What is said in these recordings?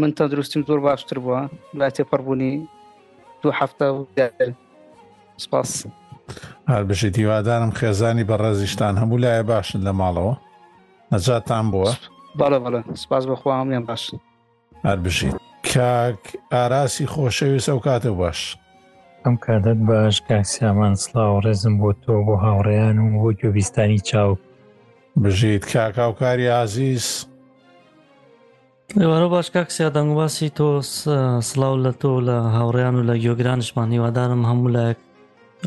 من تەندروستیم زۆر باشتر بووە لای تێپەڕبوونی دوو هەفتە سپاس هەر بژی دیوادارم خێزانی بەڕێزیشتان هەموو لایە باشن لە ماڵەوە نەجاتان بووە بەڵە بەڵە سپاس بەخوا هەمیان باش هەر بژیت کاک ئاراسی خۆشەویست ئەو کاتە باش ئەم کاتت باش کاک سامان سلااو ڕێزم بۆ تۆ بۆ هاوڕێیان و بۆ گوێبیستانی چاو بژیت کاکاوکاری ئازیز ئێوارە باش کاک سیا دەنگواسی تۆ سلااو لە تۆ لە هاوڕیان و لە گوێگرانشمان هیوادارم هەموو لایەک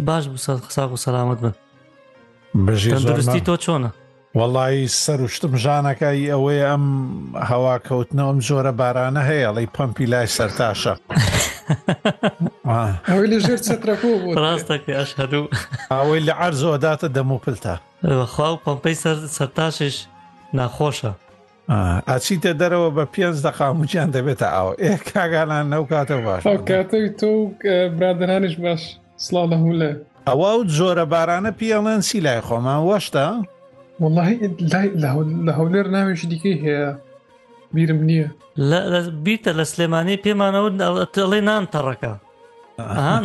باش بوو سەر خساق و سەلامت بن بژێستی تۆ چۆنە وەڵی سەر و شتم ژانەکەی ئەوەیە ئەم هەوا کەوتنە ئەم جۆرە بارانە هەیە ئەڵی پمپی لای سەرتاشە ئەوەی لە ژێر چترەکە ڕاستەکە ئەش هەدوو ئەوەی لە عەرزۆداتە دەموپلتە بەخوا ئەو پەمپەی سەر سەرتاشیش ناخۆشە. ئەچیتە دەرەوە بە پێنج دەقا موچیان دەبێتە ئاو ئێ کاگانان نەو کاتە باش کاتەوی تۆ برادرانش باش سڵاو لە هولە ئەوە و جۆرە بارانە پیڵێن سی لای خۆمان وەشتا وڵی لە هەولێر ناوێکی دیکەی هەیە بیرم نییە بیتە لە سلێمانی پێمانەوە ئەڵێ نان تەڕەکە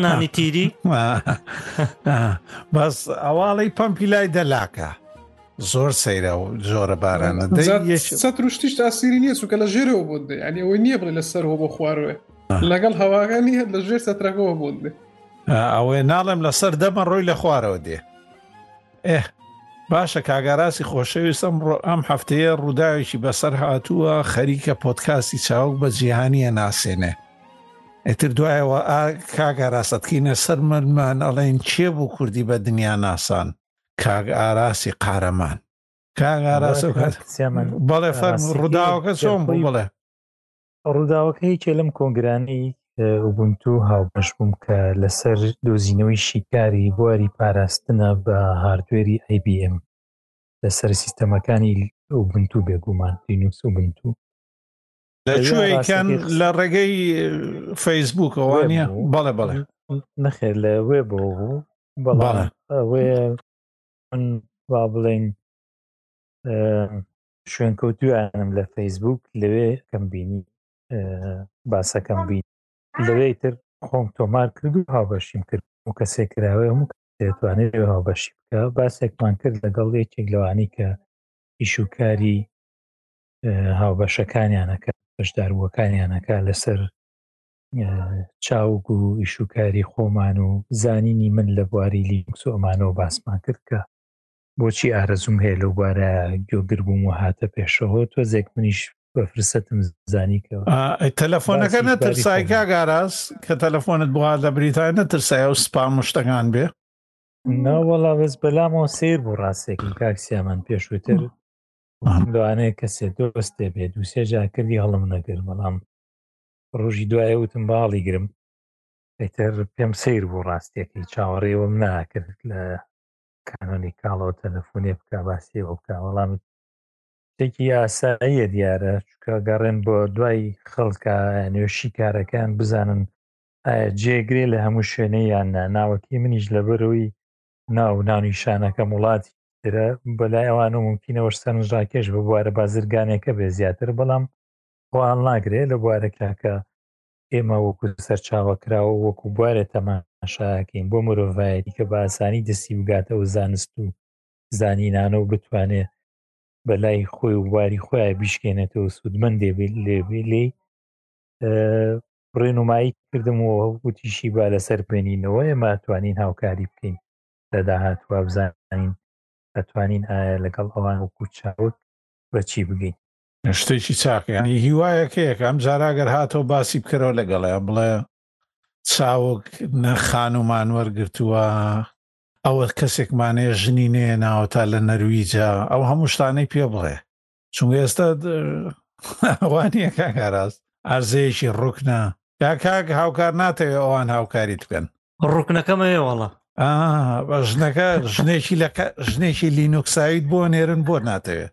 نانی تیری بەس ئەواڵی پمپی لای دەلاکە زۆر سەیرە و زۆرە بارانە روشتیشت ئاسیری نییە چووکە لە ژێرەوە بۆت دێ ئەنی ئەوەی نییە بڵێ لە سەرەوە بۆ خواروێ لەگەڵ هەواگە نیە لە ژێر سەترەکەەوە بۆت دێ ئەوەی ناڵێم لەسەر دەمە ڕۆی لە خوارەوە دێ ئێه باشە کاک ئاراسی خۆشەویست ئەمڕۆ ئەم هەفتەیە ڕووداوێکی بەسەر هاتووە خەریکە پۆتکاسی چاوک بە جیهانیە ناسێنێ ئیتر دوایەوە ئا کاک ئاراستکینە سەر مەلمان ئەڵێن کێ بوو کوردی بە دنیا ناسان کاک ئاراسی قارەمان کاک ئاراس بەڵێ فەرموو ڕووداوەکە چۆن بوو بڵێ ڕووداوەکە یەکێ لەم کۆنگرانەی ئوبنتو هاوبەش بووم کە لەسەر دۆزینەوەی شیکاری بواری پاراستنە بە هاردوێری IBM لەسەر سیستەمەکانی ئوبنتو بێگومان لینوکس ئوبنتو لەکوێکەن لە ڕێگەی فەیسبوکەوە نیە بەڵێ بەڵێ نەخێر لە وێ بۆ بوو بەڵێ ئەوێ من با بڵێن شوێنکەوتویانم لە فەیسبوک لەوێ کەم بینی باسەکەم بین لەوێی تر خۆم تۆمار کرد و هاوبەشیم کرد و کەسێک کراوە هەموو دەتوانێت لەوێ هاوبەشی بکە باسێکمان کرد لەگەڵ یەکێک لەوانی کە ئیشوکاری هاوبەشەکانیانەکە بەشداربووەکانیانەکە لەسەر چاوگ و ئیشوکاری خۆمان و زانینی من لە بواری لیکسۆمانەوە باسمان کرد کە بۆچی ئارەزووم هەیە لەو بارە گۆگر بووم و هاتە پێشەوە تۆزێک منیش بە فرسەتم زانی کە تەلەفۆنەکە نەترسایکە گاراز کە تەلەفۆنت بووە لە بریتای نەترسای و سپا مشتەکان بێ ناوەڵا بەس بەلامەوە سیر بوو ڕاستێکم کاکسیامان پێشووتر لەوانەیە کەسێ دۆستێ بێ دووسێ جاکردی هەڵم نەگر بەڵام ڕۆژی دوایە وتم باڵی گرم ئەتر پێم سیر بوو ڕاستێکی چاوەڕێوەم ناکرد لە کانۆنی کاڵەوە تەلەفۆنێ بکە باسیەوە بکە وەڵامی شتێکی یاساییە دیارە چکە گەڕێن بۆ دوای خەڵکە نوێ شیکارەکەیان بزانن ئایا جێگرێ لە هەموو شوێنە یان نا ناوەکی منیش لەبەرەوەی ناو ناونیشانەکەم وڵاتی ترە بەلای ئەوان و ممکنەوەش سەرنجڕاکێش بە بوارە بازرگانەکە بێ زیاتر بەڵام خۆیان ناگرێ لە بوارەکەکە ئێمە وەکو سەرچاوە کراوە وەکو بوارێ تەماشاکەین بۆ مرۆڤایەتی کە بە ئاسانی دەستی بگاتە و زانست و زانینانە و بتوانێت بەلای خۆی و بواری خۆیان بیشکێنێتەوە سوودمن دێبێت لێبێ لێ ڕێنمایی کردم و وتیشی با لەسەر پێێنینەوە ئێمە توانین هاوکاری بکەین لە داهات وابزانین ئەتوانین ئایا لەگەڵ ئەوان و کوچوت بەچی بگەین شتێکی چاکە یانی هیوایەکەیەکە ئەم جارا گەر هاتەوە باسی بکەرەوە لەگەڵیان بڵێ چاوک نە خانومان وەرگتووە ئەوە کەسێکمانێ ژنی نەیە ناوە تا لە نەرویجا ئەو هەموو شتانەی پێ بڵێ چونگە ئێستا وانە کاکاراست ئارزەیەکی ڕوکنە یا کاک هاوکار ناتەوێت ئەوان هاوکاری بکەن ڕوکنەکەمەیە وڵە ژنەکە ژنێکی لە ژنێکی لینوکساویت بۆ نێرن بۆ ناتەوێت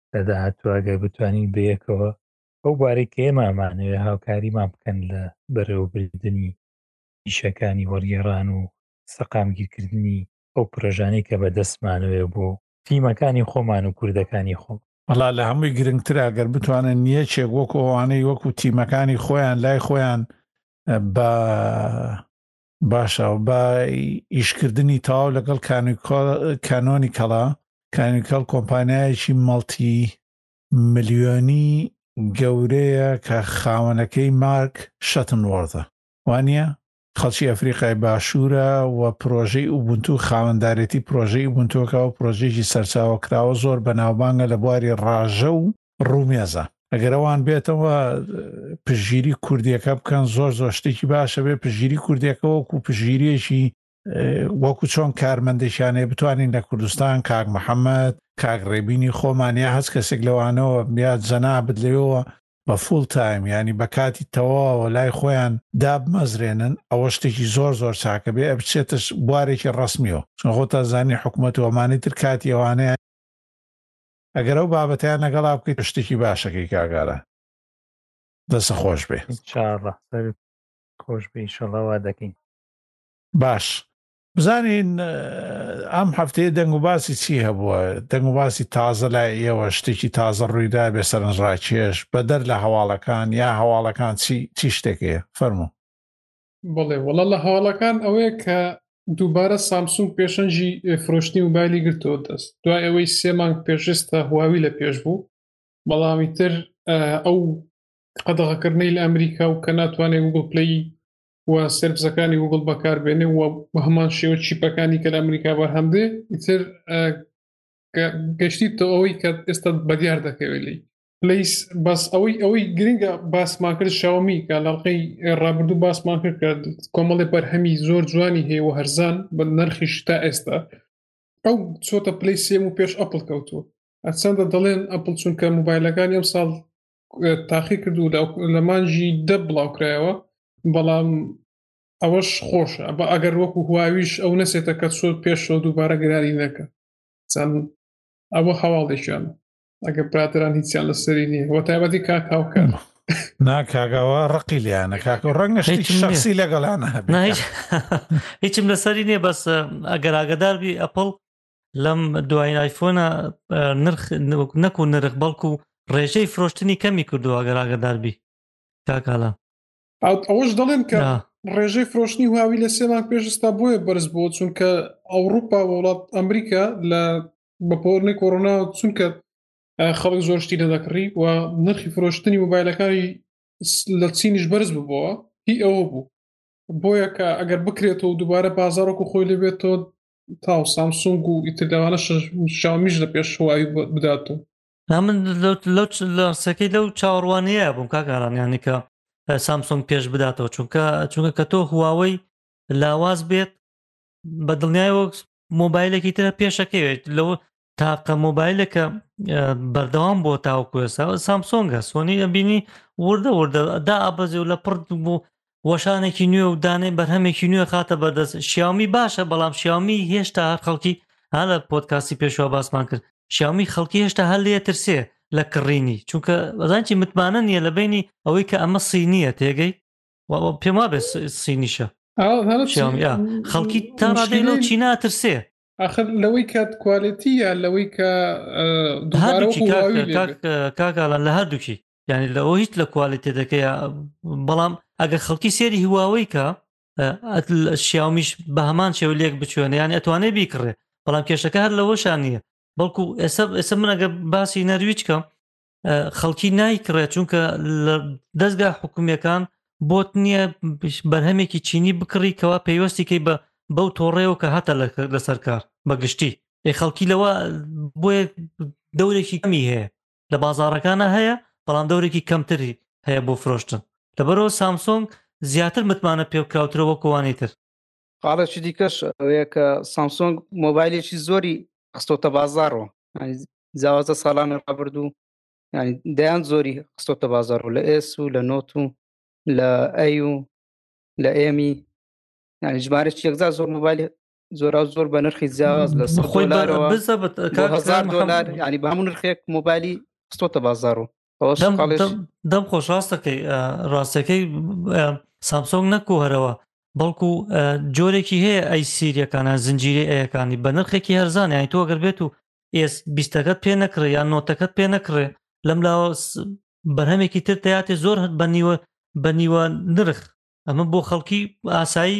لە داهاتوو ئەگەر بتوانین بەیەکەوە ئەو بارەی کە ئێمامانەوێ هاوکاریمان بکەن لە بەرەوەبردننی ئیشەکانی وەرگێڕان و سەقامگیرکردنی ئەو پرۆژانەی کە بەدەستمانەوێ بۆ تیمەکانی خۆمان و کوردەکانی خۆم. وەڵا لە هەمووی گرنگتر ئەگەر بتوانن یەکێک وەکو ئەوانەی وەکو تیمەکانی خۆیان لای خۆیان بە باشە با ئیشکردنی تەواو لەگەڵ کانۆنی کەڵا کانیکەڵ کۆمپانیایەکی مەڵتی ملیۆنی گەورەیە کە خاوەنەکەی مارک شەتن وەرزە وانە خەڵکی ئەفریقای باشوورە و پرۆژەی ئوبنتو خاوەندارێتی پرۆژەی ئوبنتۆکە و پرۆژێکی سەرچاوە کراوە زۆر بەناوبانگە لە بواری ڕاژە و ڕوومێزە ئەگەر ئەوان بێتەوە پژگیری کوردیەکە بکەن زۆر زۆر شتێکی باشە بێ پژگیری کوردێکەوەک و پژگیریەکی وەکو چۆن کارمەندێکیانێ بتوانین لە کوردستان کاک محەممەد کاک ڕێبینی خۆمان یا هەست کەسێک لەوانەوە یا جەنابت لێەوە بە فول تایم ینی بە کاتی تەواوە لای خۆیان دابمەزرێنن ئەوە شتێکی زۆر زۆر چاکە بێ بچێتش بوارێکی ڕسمیەوە چۆن خۆ تا زانانی حکوومەت وەمانی تر کاتی ئەوانەیە ئەگەر ئەو بابەتەیان لەگەڵا بکەیت شتێکی باشەکەی کاک ئارام دەستە خۆش بێ انشاءاللە سەرت خۆش بێ انشاءاللە وا دەکەین باش بزانین اه، ئەم هەفتەیە دەنگ و باسی چی هەبووە دەنگ و باسی تازە لای ئێوە شتێکی تازە ڕوویدا بێ سەرنجڕاکێش بەدەر لە هەواڵەکان یا هەواڵەکان چی چی شتێکەیە فەرموو بەڵێ وەڵا لە هەواڵەکان ئەوەیە کە دووبارە سامسونگ پێشەنجی فرۆشتنی موبایلی گرتەوە دەست دوای ئەوەی سێ مانگ پێشستا هواوی لە پێش بوو بەڵامی تر ئەو قەدەغەکردنەی لە ئەمریکا و کە ناتوانێت گوگل پلی و سرفزەکانی گوگل بەکاربێنێ و بە هەمان شێوە چیپەکانی کە لە ئەمریکا بەرهەمدێ ئیتر گەشتیتەوە ئەوەی کە ئێستا بەدیار دەکەوێت لی پلیس بەس ئەوەی ئەوەی گرنگە باسمان کرد شاومی کە لەڵقەی ڕابردوو باسمان کرد کە کۆمەڵی بەرهەمی زۆر جوانی هەیە و هەرزان بە نرخیش تا ئێستا ئەو چۆتە پلی سێم و پێش ئەپل کەوتووە هەرچەندە دەڵێن ئەپل چونکە موبایلەکانی ئەم ساڵ تاقی کردو لە مانجی دە بڵاوکرایەوە بەڵام ئەوەش خۆشە بە ئەگەر وەکو هواویش ئەو نەسێتە کە سۆ پێشەوە دووبارە گرانی نەکە ئەوە هەواڵێکیانە ئەگە پراتران هیچیان لە سەری نیە وە تایبەتی کاکاوکە ناکگەوە ڕقی لیانە کاکە ڕەنگە شخصی لەگەڵانە هیچم لەسەری نییە بەس ئەگەر ئاگداربی ئەپل لەم دوای ئایفۆنە نرخ نەکو نرخ بەڵکو و ڕێژەی فرۆشتنی کەمی کردووە ئەگەر ئاگداربی کاکالا ئەوش دەڵێن کە ڕێژەی فرۆشتنی هواوی لە سێمان پێشستا بۆیە بەرز بۆ چونکە ئەوروپا وڵات ئەمریکا لە بە پۆرنی کۆرۆنا چونکە خەڵک زۆر شتی دەدەکڕی و نرخی فرۆشتنی موبایلەکانی لە چینیش بەرز ببەوە هی ئەوە بوو بۆیە کە ئەگەر بکرێتەوە دووبارە بازارۆکو خۆی لەبێتەوە تاو سامسونگ و ئیترداوانە شامیش لە پێش شوای بدات و من لەسەکەی لەو چاوەڕوانەیە بووم کاکاران یانەکە سامسۆنگ پێش بداتەوە چونکە چونکە کە تۆ هواوەی لاواز بێت بە دڵنیای وەک مۆبایلێکی ترە پێشەکەوێت لەوە تاقە مۆبایلەکە بەردەوام بۆ تاوکوێسا سامسۆنگە سۆنی ئەبینی وردە وردە دا ئابەزی و لە پڕ بوو وەشانێکی نوێ و دانێ بەرهەمێکی نوێ خاتە بەردەست شیامی باشە بەڵام شیامی هێشتا هەر خەڵکی ها لە پۆتکاسی پێشوا باسمان کرد شیامی خەڵکی هێشتا هەر لێ ترسێ لە کڕینی چونکە بەزانکی متمانە نییە لە بینی ئەوەی کە ئەمە سینیە تێگەی پێم وابێ سینیشە خەڵکی تا ڕادەی لەو چی ناترسێ آخر لەوەی کە کوالێتی یا لەوەی کە کاکالان لە هەردووکی یعنی لەەوە هیچ لە کوالێتێ دەکەی بەڵام ئەگەر خەڵکی سێری هواوەی کە شیاومیش بە هەمان شێو لێک بچێنە یان ئەتوانێ بیکڕێ بەڵام کێشەکە هەر لەوەشان نییە بەڵکو ئێستا ئێستا من ئەگە باسی نەرویچکەم خەڵکی نایکڕێت چونکە لە دەستگا حکومیەکان بۆت نییە بەرهەمێکی چینی بکڕی کەوا پەیوەستیکەی بە بەو تۆڕێەوە کە هاتە لەسەر کار بە گشتی ئەی خەڵکی لەوە بۆیە دەورێکی کەمی هەیە لە بازارەکانە هەیە بەڵام دەورێکی کەمتری هەیە بۆ فرۆشتن لەبەرەوە سامسۆنگ زیاتر متمانە پێوکراوترەوە کۆوانی تر پاڵێکی دیکەش ئەوەیە کە سامسۆنگ مۆبایلێکی زۆری خستۆتە بازارەوە زاوازە ساڵانی ڕابردوو ینی دەیان زۆری قسۆتە بازار و لە ئێس و لە نۆت و لە ئەی و لە ئێمی ینی ژمارە چێکزا زۆر موبایل زۆرا زۆر بە نرخی زیاواز لە خۆی بزەبت ینی بە هەموو نرخێک موبایلی قسۆتە بازار و دەم خۆش ڕاستەکەی ڕاستەکەی سامسۆنگ نەکۆهرەوە بەڵکو جۆرێکی هەیە ئەی سیریەکانە زنجیری ئەیەکانی بە نرخێکی هەرزانانی یعنی تۆ گەر بێت و ئێس بیستەکەت پێ نەکڕێ یان نۆتەکەت پێ نەکڕێ لەم لاوە بەرهەمێکی تر تیاتێ زۆر هەر بە نیوە بە نیوە نرخ ئەمە بۆ خەڵکی ئاسایی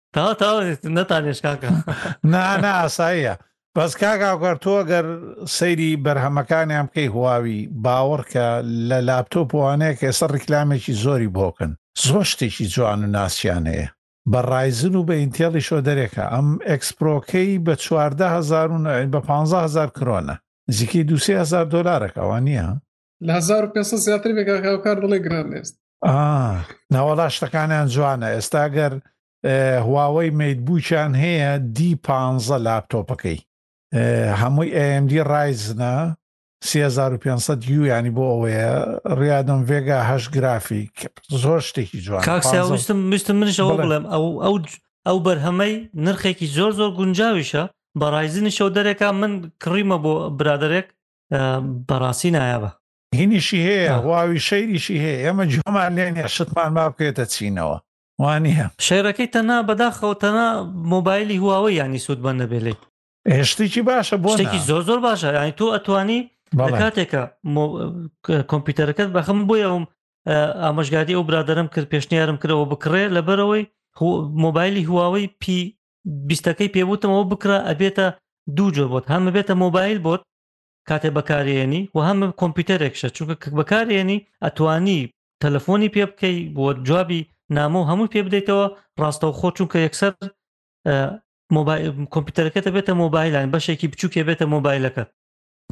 تا تا نەتانێش کاکە نانا ئاساییە بەس کاکاوکار تۆ گەر سەیری بەرهەمەکانیان بکەی هواوی باوەڕکە لە لاپتۆپ وانەیە کە ئێستا ڕیکلامێکی زۆری بۆکەن زۆر شتێکی جوان و ناسیان هەیە بە ڕایزن و بە ئینتێڵی شۆ دەرێکە ئەم ئەکسپرۆکەی بە چواردە هزار و بە پهزار کرۆنە نزیکەی دوسێ هزار دۆلارەکەوان نییە لە 1500 زیاتر بێ کاکە هاوکار دڵێ گران نێست ناوەڵا شتەکانیان جوانە ئێستا گەر هواوەی میدبووچیان هەیە دی پ لاپتۆپەکەی هەمووی ئەMD ڕایزنە 3500 یو ینی بۆ ئەوەیە ڕادۆم ڤێگا هەش گرافیک زۆر شتێکی جوان کاکسیاویستم منشەوە بڵێم ئەو ئەو ئەو بەرهەمەی نرخێکی زۆر زۆر گونجاویشە بەڕایزنیشەو دەرێکا من کڕیمە بۆ برادێک بەڕاستی نایابە. هینیشی هەیە آه. واوی شەیریشی هەیە ئێمە جۆمان لێ نیە شتمان با بکەێتە چینەوە وانە شێرەکەی تەنا بەداخەوە تەنا مۆبایلی هواوە ینی سوود بە نەبێ لێ هێشتێکی باشە بۆ شتێکی زۆر زۆر باشە ینی تۆ ئەتوانی لە کاتێکە کۆمپیوتەرەکەت بەخم بۆ ئەوم ئاماژگاری ئەو برادرم کرد پێشنیارم کرەوە بکڕێ لەبەرەوەی مۆبایلی هواوەی پی بیستەکەی پێوتم ئەوە بکرا ئەبێتە دوو جۆر بۆت هەم بێتە مۆبایل بۆت کاتێ بەکارێنی و هەم کۆمپیوتەرێکشە چونکە کە بەکارێنی ئەتوانی تەلەفۆنی پێ بکەی بۆ جوابی نامۆ هەموو پێ بدەیتەوە ڕاستەو خۆ چونکە یەکسەر کۆمپیوتەرەکەتە بێتە مۆبایلان بەشێکی بچووکێ بێتە مۆبایلەکە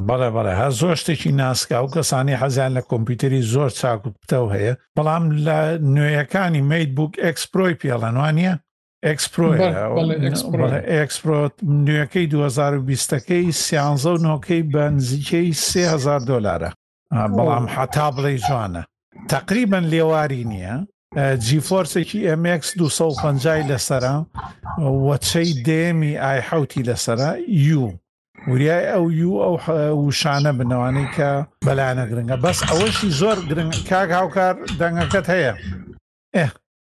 بەڵێ بەڵێ هەر زۆر شتێکی ناسکە ئەو کەسانی حەزیان لە کۆمپیوتەری زۆر چاک و پتەو هەیە بەڵام لە نوێیەکانی میت بووک ئەکسپرۆی پێڵەنوانە ئەکسپرۆت نوێەکەی 2020ەکەی سیانزە و نۆکەی بە نزیکەی 3000 دلارە بەڵام حتا بڵێ جوانە تقریبن لێواری نییە جیفۆرسێکی MX 250 لەسرە وەچەی دێمی ئای حوتی لەسرە یو وریای ئەو یو ئەو وشانە بنەوانەی کە بەلایەنە گرنگە بەس ئەوەشی زۆر گرنگ کاک هاوکار دەنگەکەت هەیە ئێ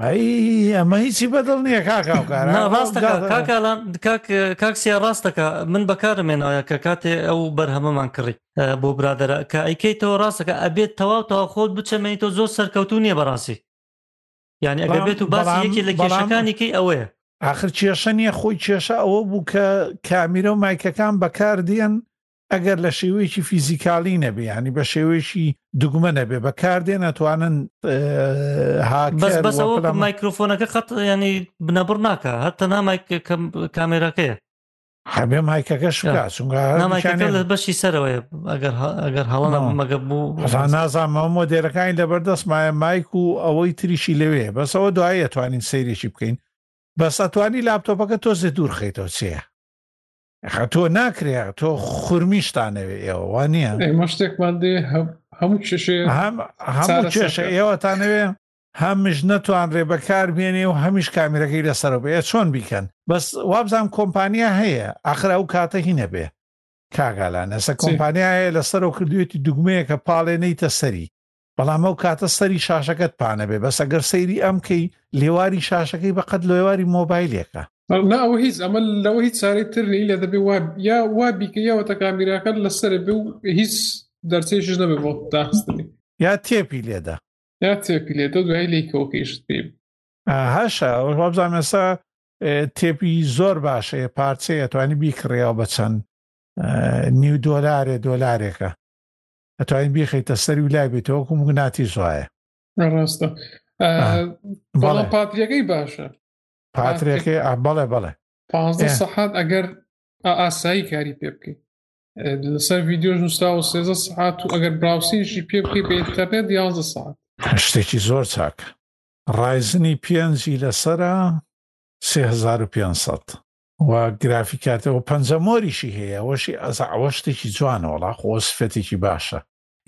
ئەمە هیچی بەدڵ نییە کاکسیا ڕاستەکە من بەکارمێنایە کە کاتێ ئەو بەرهەمەمان کڕی بۆ برادرە کە ئەیکەیتەوە ڕاستەکە ئەبێت تەواو تا خۆت بچەمەی تۆ زۆر سەرکەوتو نییە بەڕاستی یعنی ئەگە بێت و باسێکی لە کێشەکانیکەی ئەوەیە آخر کێشە نییە خۆی کێشە ئەوە بوو کە کامیرە و مایکەکان بەکاردێن ئەگەر لە شێوەیەکی فیزیکالی نەبێ ینی بە شێوەیەکی دوگمە نەبێ بەکاردێن ئەتوانن هاکەسەوە مایکرۆفۆنەکە قەت ینی بنەبڕ ناکە هەر تەنها کامێرەکەیە حەبێ مایکەکە شکا چونگە بەشی سەرەوەی ئەگەر ئەگەر هەڵە مەگە بوو نازانمەوە مۆدێرەکانی لەبەردەست مایە مایک و ئەوەی تریشی لەوێ بەسەوە دوایی ئەتوانین سەیرێکی بکەین بەسەتوانی لاپتۆپەکە تۆزێ دوور خیتەوە چێە ئەخە تۆ ناکرێ تۆ خورمیشتانەوێ ئێوە وا نییە ئێمە شتێکمان دێ هەموو کێشێ هەموو کێشە ئێوەتانەوێ هەمش نەتوانرێ بەکار بێنێ و هەمیش کامیرەکەی لەسەر بێ چۆن بیکەن بەس وابزانام کۆمپانیا هەیە ئاخر ئەو کاتە هی نەبێ کاگالان ئێستا کۆمپانیا هەیە لەسەر و کردوێتی دوگمەیە کە پاڵێ نیتە سەری بەڵام ئەو کاتە سەری شاشەکەت پانەبێ بەس ئەگەر سەیری ئەم کەی لێواری شاشەکەی بەقەد لۆێواری مۆبایلێکە. نا ئەوە هیچ ئەمە لەوە هیچ چارەی تر نی لە دەبێ وا یا وا بیکە یاوە تە کامیراکەت لەسەر بێ و هیچ دەرچێکیش نەبێ بۆ داخستنی یا تێپی لێدا یا تێپی لێ دو دوای لی کەوکەیشت پێ هەشە ئەوش وابزانێسا تێپی زۆر باشەیە پارچەیە توانی بیکڕێەوە بە چەند نیو دۆلارێ دۆلارێکە ئەتوانین بیخەیتە سەری و لای بێتەوە کوم گناتی سوایە ڕاستە بەڵام پاتریەکەی باشە پاترێکی بەڵێ بەڵێ پ سەحات ئەگەر ئاسایی کاری پێ بکەیت لەسەر ڤیددیو نووسراوە سێزە سعات و ئەگەر براوسینشی پێ بکەی بە ئینتەرنێت یازە ساعت شتێکی زۆر چاک ڕایزنی پێنجی لەسرە 3500 وە گرافیکاتە وە پەنجە مۆریشی هەیە ئەوەشی ئەزا ئەوە شتێکی جوانە وەڵا خۆ سفەتێکی باشە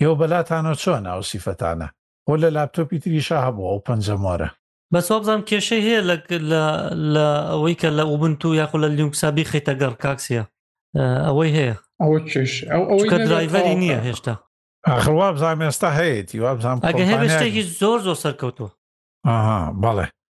ئێوە بەلاتانەوە چۆنە ئەو سیفەتانە خۆ لە لاپتۆپی تریشا هەبوو ئەو پەنجە مۆرە. بەس وابزانم کێشەی هەیە لە لە لە ئەوەی کە لە ئوبنتو یاخۆ لە لیونکسا بیخەیتە گەڕ کاک سیا ئەوەی هەیە ئەوە کێش ئەو ئەوەی چونکە نەبێت درایڤەری تەواو نییە کار هێشتا ئاخر وابزانم ئێستا هەیەتی وابزانم ئەگەر هەبێت کۆمپانیاش شتێکی زۆر زۆر سەرکەوتووە ئاها بەڵێ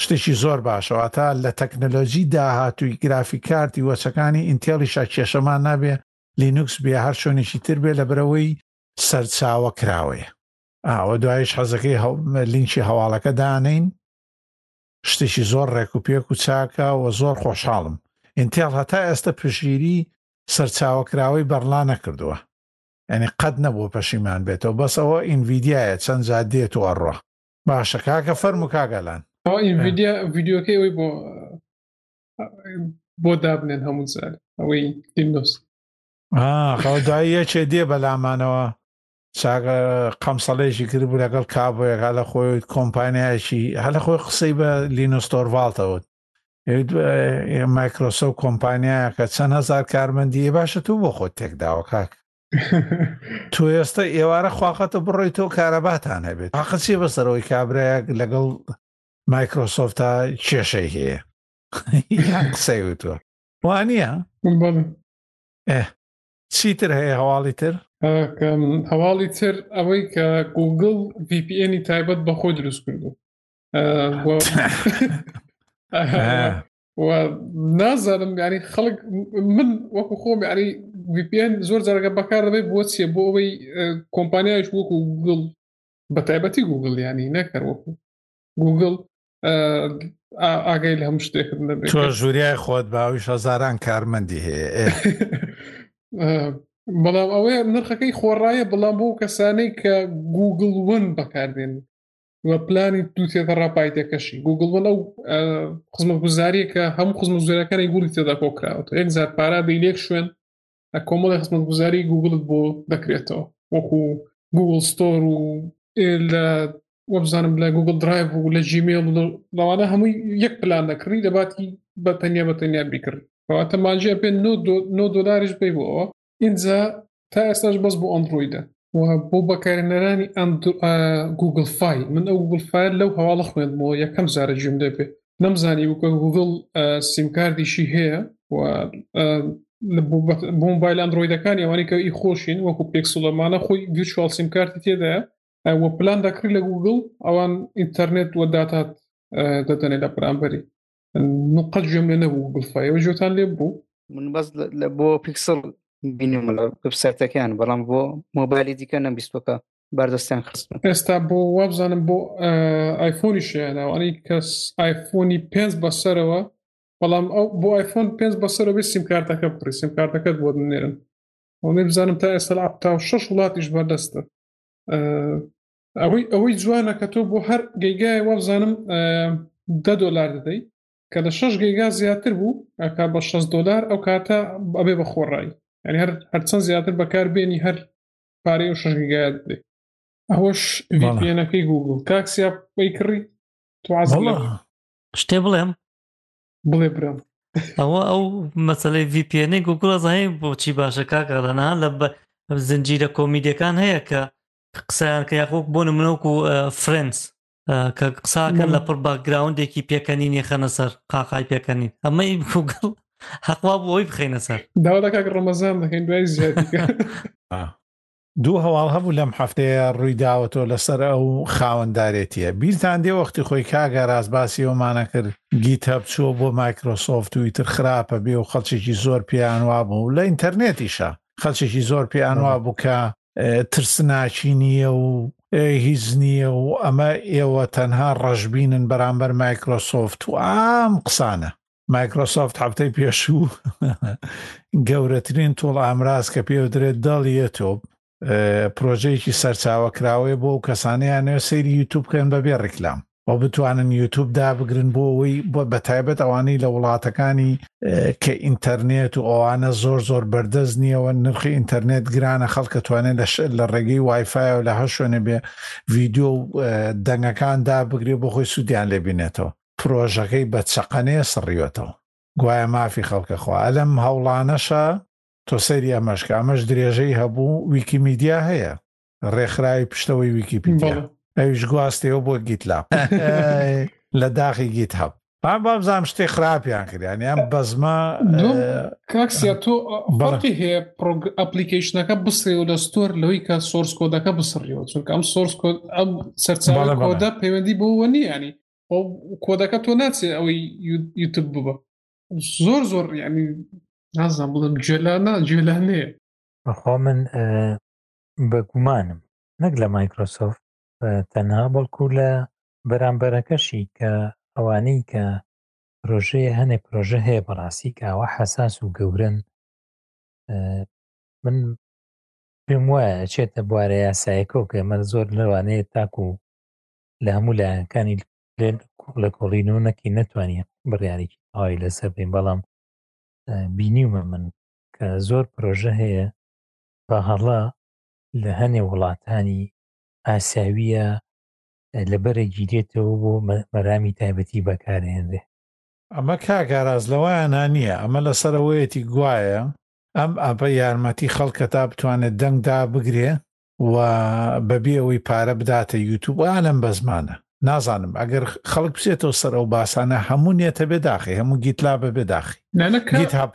شتێکی زۆر باشە واتا لە تەکنەلۆجی داهاتووی گرافیک کارتی وەچەکانی ئینتێڵیشا کێشەمان نابێ لینوکس بێ هەر شوێنێکی تر بێ لە برەوەی سەرچاوە کراوەیە ئاوە دوایش حەزەکەی لینکی هەواڵەکە دانین شتێکی زۆر ڕێک و پێک و چاکە و زۆر خۆشحاڵم ئینتێڵ هەتا ئێستا پشگیری سەرچاوە کراوەی بەرلا نەکردووە ئەنی قەت نەبوو پەشیمان بێتەوە بەسەوە ئینڤیدیایە چەند جا دێت و ئەڕۆ باشە کاکە فەرمو کاگالان ڤیددیوکەی ئەوی بۆ بۆ دابنێن هەموو زار ئەوەی دینۆس خەدای یەکێ دێ بەلامانەوە چاگە قەمسەڵێکی کرد بوو لەگەڵ کابۆیەک هە لە خۆی کۆمپانیایکی هە لە خۆی قسەی بە لینۆستۆرڤالتەوت مایکرۆسۆ کۆمپانیایەکە چەند هزار کارمەندی باشە تو بۆ خۆت تێکداوە کاک تو ئێستا ئێوارە خواقەتە بڕۆی تۆ کارەباتان هەبێت حقە چی بەسەرەوەی کابراەک لەگەڵ مایکرۆسۆفتا کێشەی هەیە قسەی وتوە وانە چیتر هەیە هەواڵی تر هەواڵی تر ئەوەی کە گوگل VPNی تایبەت بەخۆی دروست کردو نازانم یاری خەڵک من وەکو خۆم یاری VPN زۆر جارەکە بەکار دەبێت بۆ چیە بۆ ئەوەی کۆمپانیایش وەکو گوگل بە تایبەتی گوگل ینی نەکەر وەکو گوگل ئاگەی لە هەموو شتێکت نەبێت ژوریای خۆت باویش هەزاران کارمەندی هەیە بەڵام ئەوەیە نرخەکەی خۆڕایە بەڵام بۆ کەسانەی کە گوگل ون بەکاردێن و پلانی دوو تێدە ڕاپایتەکەشی گوگل بن ئەو خزمە گوزاریە کە هەموو خزمە زۆرەکانی گوڵی تێدا کۆکراوە یەک زار پارا بە لێک شوێن لە کۆمەڵی خزمە گوزاری گوگلت بۆ دەکرێتەوە وەکو گوگل ستۆر و لە وەبزانم لە گوگل درایڤ و لە جیمێڵ لەوانە هەمووی یەک پلان دەکڕی دەباتی بە تەنیا بە تەنیا بیکڕی کەواتە ماجیە پێ نۆ دۆلاریش بی بۆەوە ئینجا تا ئێستاش بەس بۆ ئەندڕۆیدە بۆ بەکارێنەرانی گوگل فای من ئەو گوگل فایل لەو هەواڵە خوێندمەوە یەکەم جارە جوێم لێ بێ نەمزانی وکە گوگل سیمکاردیشی هەیە بۆ مۆبایل ئەندرۆیدەکانی ئەوانی کە ئی خۆشین وەکو پێکسڵەمانە خۆی ویچوال سیمکارتی تێدایە وە پلان دەکری لە گوگل ئەوان ئینتەرنێت وە داتات دەدەنێ لە پرامبەری من قەت گوێم لێ نەبوو گوگڵ فای ئێوە گوێتان لێ بوو من بەس لە- لە بۆ پیکسڵ بینم لە وبسایتەکەیان بەڵام بۆ مۆبایلی دیکە نەمبیستوەکە باردەستیان خستن ئێستا بۆ وابزانم بۆ ئا- ئایفۆنی شیانەوە ئەنی کەس ئایفۆنی پێنج بەسەرەوە بەڵام ئەو بۆ ئایفۆن پێنج بەسەرەوە بێ سیمکارتەکە بڕی سیمکارتەکەت بۆ نێرن وڵی بزانم تا ئێستا لە حەفتا و شەش وڵاتیش بەردەستە ئا، ئەوەی ئەوەی جوانە کە تۆ بۆ هەر گەیگای وابزانم دە دۆلار دەدەی کە لە شش گەیگا زیاتر بوو ئەکا بە 6 دلار ئەو کاتە ئەبێ بە خۆڕایی یعنی هەر هەرچەند زیاتر بەکار بێنی هەر پارەی و شش گەیگا دەدەی ئەوەش ڤپیەنەکەی گوگل کاکسیا بەی کڕی تو شتێ بڵێم بڵێ برم ئەوە ئەو مەسلەی ڤپیەنەی گوگڵە زانین بۆچی باشە کاکەڵەنا لە زنجیرە کۆمیدیەکان هەیە کە قسەیان کە یاخۆک بۆ نمونە وەکو فرنس کە قساکەن لە پڕ باگراوندێکی پێکەنین یخەنە سەر قاقای پێکەنین ئەمە گوگڵ حەقوا بۆ ئەوی بخینە سەر داوادا کاک ڕەمەزان دەکەین دوای زیادی دوو هەواڵ هەبوو لەم هەفتەیە ڕووی داوەتەوە لەسەر ئەو خاوەندارێتیە بیرتان دێ وەختی خۆی کاگە ڕاستباسی ئەومانە کرد گیت هەب چووە بۆ مایکرۆسۆفت و ئیتر خراپە بێ و خەڵکێکی زۆر پێیانوا بوو لە ئینتەرنێتیشە خەلچێکی زۆر پێیانوا بوو کە ترسناکی نییە و هیچ نییە و ئەمە ئێوە تەنها ڕەشببینن بەرامبەر مایکرۆسۆفت و ئام قسانە مایکرۆسۆفت هەفتەی پێشوو گەورەترین تۆڵ ئامراز کە پێ درێت دەڵ یەتۆب پرۆژەیەکی سەرچاوە کراوەیە بۆ کەسانیان نوێ سەیری یوتوب بکەن بەبێ ڕیکلام و بتوانن یوتوب دابگرن بۆ ئەوەی بۆ بە تایبەت ئەوانەی لە وڵاتەکانی کە ئینتەرنێت و ئەوانە زۆر زۆر بەردەست نییەوە نرخی ئینتەرنێت گرانە خەڵکە توانێت لە لە ڕێگەی وایفایەوە لە هەر شوێنە بێ ڤیددیو و دەنگەکان دابگرێ بۆ خۆی سوودیان لێبینێتەوە پرۆژەکەی بە چەقەنێ سڕیوەتەوە گوایە مافی خەڵکەخوا ئەلەم هەوڵانەشە تۆ سەیری ئەمەشکە ئەمەش درێژەی هەبوو ویکیمیدیا هەیە ڕێکخراوی پشتەوەی ویکیپیدیا بەڵێ ئەویش گواستیەوە بۆ گیت لاب لە داخی گیت هەب بام بابزانام شتێ خراپیان کردیان یان بەزمە دوم کاک سیا تۆ بەڵێ فەرقی هەیە پڕۆگ ئەپلیکەیشنەکە بسڕیەوە لە ستۆر لەوەی کە سۆرس کۆدەکە بسڕیەوە چونکە ئەم سۆرس کۆد ئەم سەرچاوی بەڵێ بەڵێ کۆدە پەیوەندی بەوە نییە ینی ئەو کۆدەکە تۆ ناچێت ئەوەی یو- یوتب ببە زۆر زۆر ینی نازانم بڵێم گوێلانە گوێلانەیە بەخوا من اه، بە گومانم نەک لە مایکرۆسۆفت تەنها بەڵکو لە بەرامبەرەکەشی کە ئەوانەی کە پرۆژەیە هەنێ پرۆژە هەیە بەڕاستی کاوە حساس و گەورن من پێم وایە چێتە بوارە یاسایەکە و کە من زۆر لەوانەیە تاکو و لە هەموو لایەنەکانی لە کۆڵینەوە نەکی نەتوانانی بڕیارێکی ئاوای لەسەر بین بەڵام بینیومە من کە زۆر پرۆژە هەیە بەهەڵە لە هەنێ وڵاتانی ئاسیاویە لە بەرە گیرێتەوە بۆ مەرامی تایبەتی بەکارهێنرێ. ئەمە کاک ئاراس لەوایە نا نیە ئەمە لەسەر ئەوەیەتی گوایە ئەم ئەپە یارمەتی خەڵکە تا بتوانێت دەنگ دابگرێ و بەبی ئەوەی پارە بداتە یوتوب ئا لەم بەزمانە نازانم ئەگەر خەڵک بچێتەوە سەر ئەو باسانە هەموو نێت هەبێ داخی هەموو گیت لاب هەبێ داخی گیت هاب.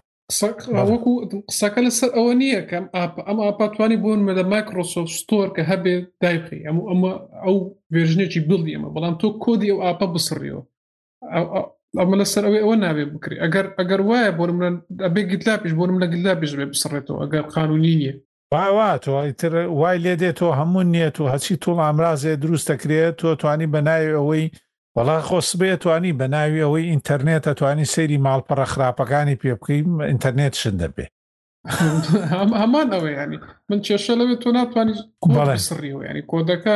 وەکو قسەکە لەسەر ئەوە نییە کەم ئەم ئاپاتوانی بۆن مە لە مایکرۆسۆف ستۆر کە هەبێت دایخی ئەم ئەمە ئەو ڤێژنێکی بڵی ئەمە بەڵام تۆ کۆدی ئەو ئاپە بسڕیەوە ئەمە لەسەر ئەوەی ئەوە ناوێ بکری ئەگەر ئەگەر وایە بۆ من ئەبێ گیتلا پیش بۆ من لە گیلا پیش بێ بسڕێتەوە ئەگەر قانونی نییە وای وا تۆ ئیتر وای لێ دێ تۆ هەموو نێت و هەچی توڵ ئامرازێ دروست دەکرێت تۆ توانی بە ناوی ئەوەی وەڵا خۆ سبەیە توانی بە ناوی ئەوەی ئینتەرنێتە توانی سەیری ماڵپەڕە خراپەکانی پێ بکەی ئینتەرنێت شت دەبێ هەمان ئەوە ینی من کێشە لەوێت تۆ ناتوانانی سڕیەوە ینی کۆدەکە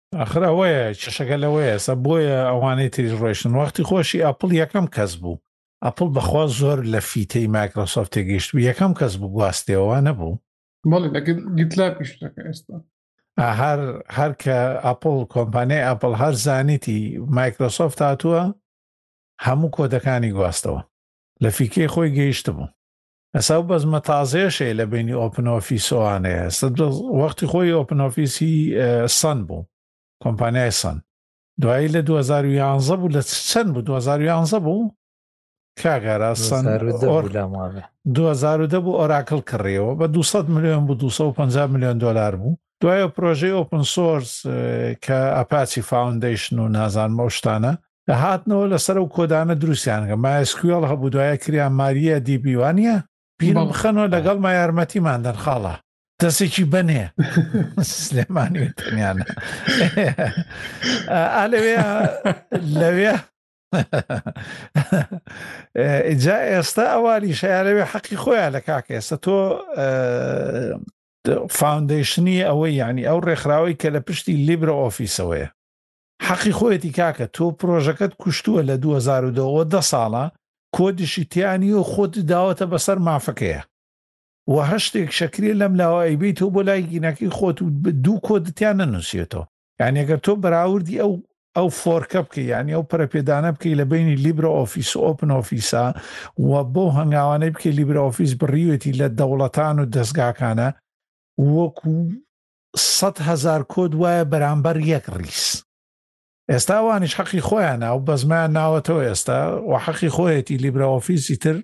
ئاخر ئەوەیە کێشەکە لەوەیەسە بۆیە ئەوانەی تریش ڕۆشتن وەختی خۆشی ئەپل یەکەم کەس بوو ئەپل بەخوا زۆر لە فیتەی مایکرۆسۆفت تێگەیشت بوو یەکەم کەس بوو گواستەوە نەبوو بەڵێ لە گیتلاپیش دەکە ئێستا هەر هەر کە ئەپل کۆمپانیای ئەپل هەر زانیتی مایکرۆسۆفت هاتووە هەموو کۆدەکانی گواستەوە لە فیکەی خۆی گەیشتبوو ئێستا ئەو بەزمە تازەیەشەیە لە بینی ئۆپن ئۆفیس ئەوانەیە وەختی خۆی ئۆپن ئۆفیسی سن بوو کۆمپانیای سن دوایی لە 2011 بوو لە چەند بوو 2011 بوو کاگارا سن 2010 بوو ئۆراکل کڕیەوە بە 200 میلیۆن بوو 250 میلیۆن دلار بوو دوایە پرۆژەی ئۆپن سۆرس کە ئەپاچی فاوندیشن و نازان مەشتانە هاتنەوە لەسەر و کۆدانە دروستیانگە مایسکوێڵ هەبوو دوایە کریا ماریە دیبیوانە پیرم بخەنەوە لەگەڵ ما یارمەتیمان دەرخاڵە دەستێکی بەنێ سلێمانی تەنیانە لەوێ لەوێ جا ئێستا ئەوانی شارەوێ حەقی خۆیان لە کاکە ئێستا تۆ فاوندەیشنی ئەوەی یانی ئەو ڕێکخراوەی کە لە پشتی لیبرە ئۆفیسەوەیە. حەقی خۆیەتی کاکە تۆ پرۆژەکەت کوشتووە لە دوو هەزار و دە وە دە ساڵە کۆدیشی تیا نیە و خۆت داوەتە بەسەر مافەکەیا وە هەشتێکشەکرێ لەم لاوە ئەیبەیتەوە بۆ لای گینەکەی خۆت و دوو کۆدت تیا نەنوسیوتەوە یانی ئەگەر تۆ بەراوردی ئەو ئەو فۆرکە بکەی یانی ئەو پەرەپێدانە بکەی لە بینی لیبرە ئۆفیس و ئۆپن ئۆفیسا و بۆ هەنگاوانەی بکەی لیبرە ئۆفیس بڕیوێتی لە دەوڵەتان و دەستگاکانە وەکو سەد هزار کۆد وایە بەرامبەر یەک ڕیس ئێستا وانیش حەقی خۆیان ناو بەزمیان ناوەتەوە ئێستا و حەقی خۆیەتی لیبرا ئۆفیسی تر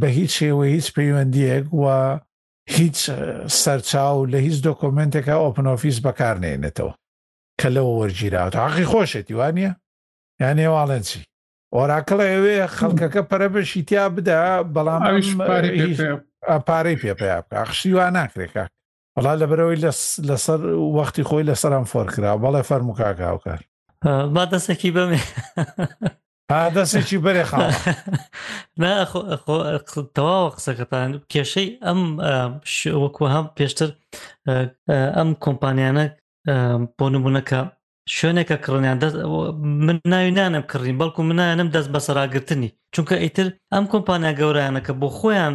بە هیچ شێوە هیچ پەیوەندیەک و هیچ سەرچاو لە هیچ دۆکۆمنتێکە ئۆپنۆفیس بەکار نێنێتەوە کە لەوە وەرگیراوە عقی خۆشێتی وانە یان هێواڵێن چی ئۆراکڵە ئەوێ خەڵکەکە پەرە بەشی تیا بدا بەڵام پارەی پێ پێ بکە خشتی وا ناکرێکە بەڵا لەبەرەوەی لەسەر وەختی خۆی لەسەرم فۆرکرا بەڵێ فەرموکاکاوکار با دەستێکی بەمێ دەستێکی بەرێ خاڵە تەواوە قسەکەتان کێشەی ئەم وەکو هەم پێشتر ئەم کۆمپانیانە بۆ نمونونەکە شوێنێکە کڕنیان من ناوی نانم کڕین بەڵکو منایەنم دەست بەسەراگرتنی چونکە ئیتر ئەم کۆمپانیا گەورانەکە بۆ خۆیان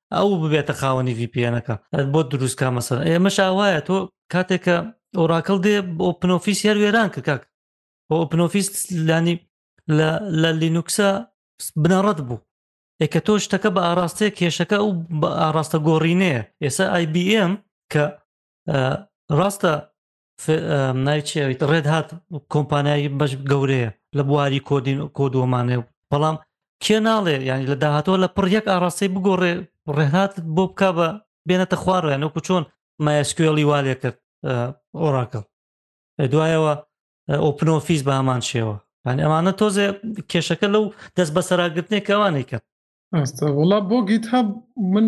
ئەو ببێتە خاوەنی VPNەکە بۆ دروستکە مەسەر ئێمەش ئاوایە تۆ کاتێکە ئۆراکل دێ بۆ پنۆفیس هەر وێران کە کاک بۆ پنۆفیس لانی لە لینوکسە بنەڕەت بوو ئێکە تۆ شتەکە بە ئاراستەیە کێشەکە ئەو ئاراستە گۆڕینەیە ئێستا IBM کە ڕاستە ناوی چێویت ڕێت هات کۆمپانیایی بەش گەورەیە لە بواری کۆدین کۆدوەمانێ بەڵام کێ ناڵێ ینی لە داهاتەوە لە پڕیەک ئاڕاستەی بگۆڕێ ڕێهات بۆ بک بە بێنێتە خوارەوەیان وەکو چۆن مایسکوێڵی والێ کرد ئۆراکڵ دوایەوە ئۆپنۆفیس بە هەمان شێوە ینی ئەمانە تۆزێ کێشەکە لەو دەست بەسەراگرتنێکەوانێکە وڵا بۆ گیت هەب من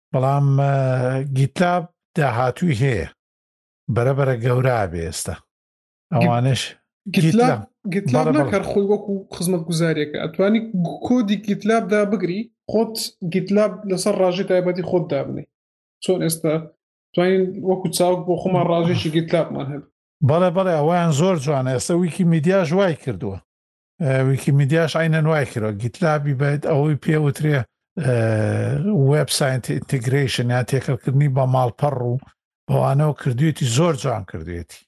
بەڵام گیتلاب داهاتووی هەیە بەرە بەرە گەورا بێ ئێستا ئەوانش گیتلاب نەکەر خۆی وەکو خزمەت گوزارێکە ئەتوانی کۆدی گیتلاب دا بگری خۆت گیتلاب لەسەر ڕژی تایبەتی خۆت دابنی چۆن ئێستا توانین وەکو چاوک بۆ خۆمان ڕژێکی گیتلابمان هەب بەڵێ بەڵێ ئەویان زۆر جوانە ئێستا ویکی میدیاش وای کردووە ویکیمیدیاش عەینەن وای کردوە گیتلابی بێت ئەوەی پێ وترێ وێب ساینت ئینتیگریشن یا تێکەڵکردنی بە ماڵپەڕ و بەوانەوە کردوێتی زۆر جوان کردوێتی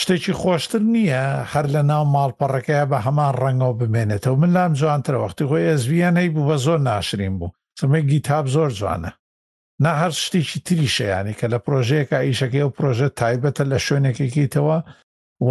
شتێکی خۆشتر نییە هەر لە ناو ماڵپەڕەکەی بە هەمان ڕەنگەوە بمێنێتەوە من لام جوانترە وەختی خۆی ئێزویان هەی بوو بە زۆر ناشرین بوو سمە گیتاب زۆر جوانە نا هەر شتێکی تری شەیانی کە لە پرۆژەیەکە ئیشەکەی و پرۆژە تایبەتە لە شوێنێکێکیتەوە و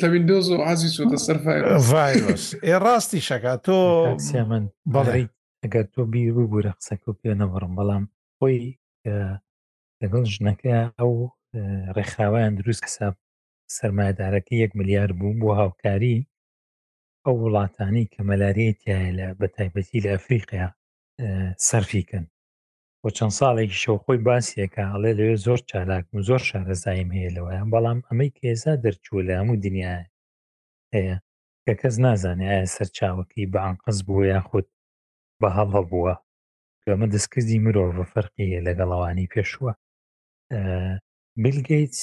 لە ویندۆز و عزی چۆتە سەر ڤایرۆس ئێ ڕاستی شەکە تۆ سێمن بەڵێ ئەگەر تۆ بیر ببوورە قسەکە و پێ نەبڕم بەڵام خۆی لەگەڵ ژنەکە ئەو ڕێکخراوەیان دروست حساب سەرمایدارەکە یەک ملیار بوو بۆ هاوکاری ئەو وڵاتانی کە مەلاریای تایە لە بە تایبەتی لە ئەفریقیا سەرفیکەن بۆ چەند ساڵێکیشەوە خۆی باسیەکە ئەڵێ لەوێ زۆر چالاکم و زۆر شارەزایم هەیە لەوەیان بەڵام ئەمەی کێزا دەرچووە لە هەموو دنیا هەیە کە کەس نازانێ ئایا سەرچاوەکەی بە ئەنقەز بووە یاخود بە هەڵە بووە ئەمە دەستکردی مرۆڤە فەرقی هەیە لەگەڵەوانی پێشووە بیلگەیت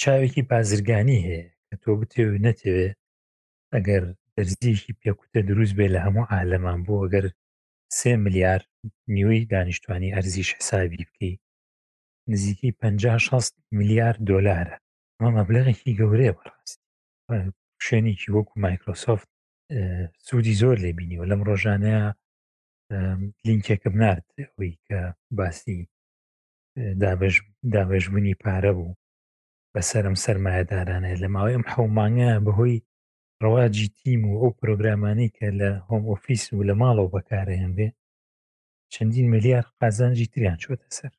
چاوێکی بازرگانی هەیە کە تۆ بتێوی نەتەوێ ئەگەر دەرزیەکی پێکوتە دروست بێ لە هەموو عالەمان بۆ ئەگەر سێ ملیار نیوەی دانیشتوانی ئەرزیش حسابی بکەی نزیکەی پەنجا شەست ملیار دۆلارە ئەمە مەبلغێکی گەورەیە بەڕاستی شوێنێکی وەکو مایکرۆسۆفت سوودی زۆر لێ بینیوە لەم ڕۆژانەیە لینکێکم نرد ئەوی کە باسی دابێژبوونی پارە بوو بەسەرم سەرمایەدارانە لە ماوەی ئەم حومانگە بەهۆی ڕەواجی تیم و ئەو پرۆگرامانەی کە لە هۆم ئۆفیس و لە ماڵەوە بەکارەیان بێ چەندین ملیار قازانجی تریان چۆتە سەر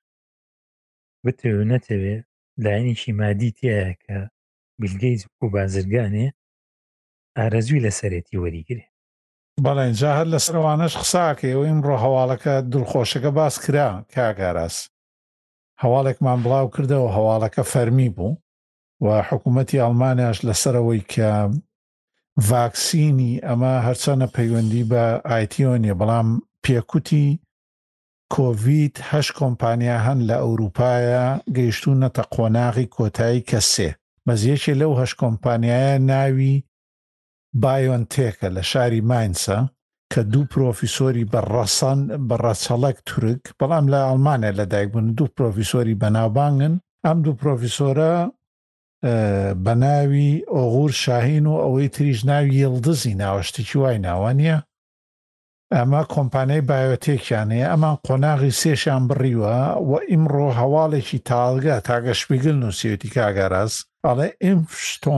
بتەوێ نەتەوێ لایەنێکی مادی تایە کە بیلگەیز و بازرگانێ ئارەزوی لە سەرێتی وەریگرێ بەڵێن جا هەر لەسەر ئەوانەش قساکە ئێوە ئیمڕۆ هەواڵەکە دڵخۆشەکە باس کرا کاک ئاراس هەواڵێکمان بڵاو کردەوە هەواڵەکە فەرمی بوو و حکوومەتی ئەڵمانیاش لە سەرەوەی کە ڤاکسینی ئەمە هەرچەنە پەیوەندی بە ئایتیۆ نیە بەڵام پێکوتی کۆڤید هەش کۆمپانیا هەن لە ئەوروپایە گەیشتوونەتە قۆناغی کۆتایی کە سێ بەزیەکێ لەو هەش کۆمپانیایە ناوی بایۆن تێکە لە شاری ماینسە کە دوو پرۆفیسۆری بە ڕەسەن بە ڕەچەڵەک تورک بەڵام لە ئەڵمانیا لە دایک بوون دوو پرۆفیسۆری بەناوبانگن ئەم دوو پرۆفیسۆرە بە ناوی ئۆغور شاهین و ئەوەی تریش ناوی یڵدزی ناوە شتێکی وای ناوە نیە ئەمە کۆمپانیای بایۆتێکیانەیە ئەمان قۆناغی سێشان بڕیوە و ئیمڕۆ هەواڵێکی تاڵگە تاگەشپیگل نووسیوتی کاگاراز ئەڵێ ئیم شتۆ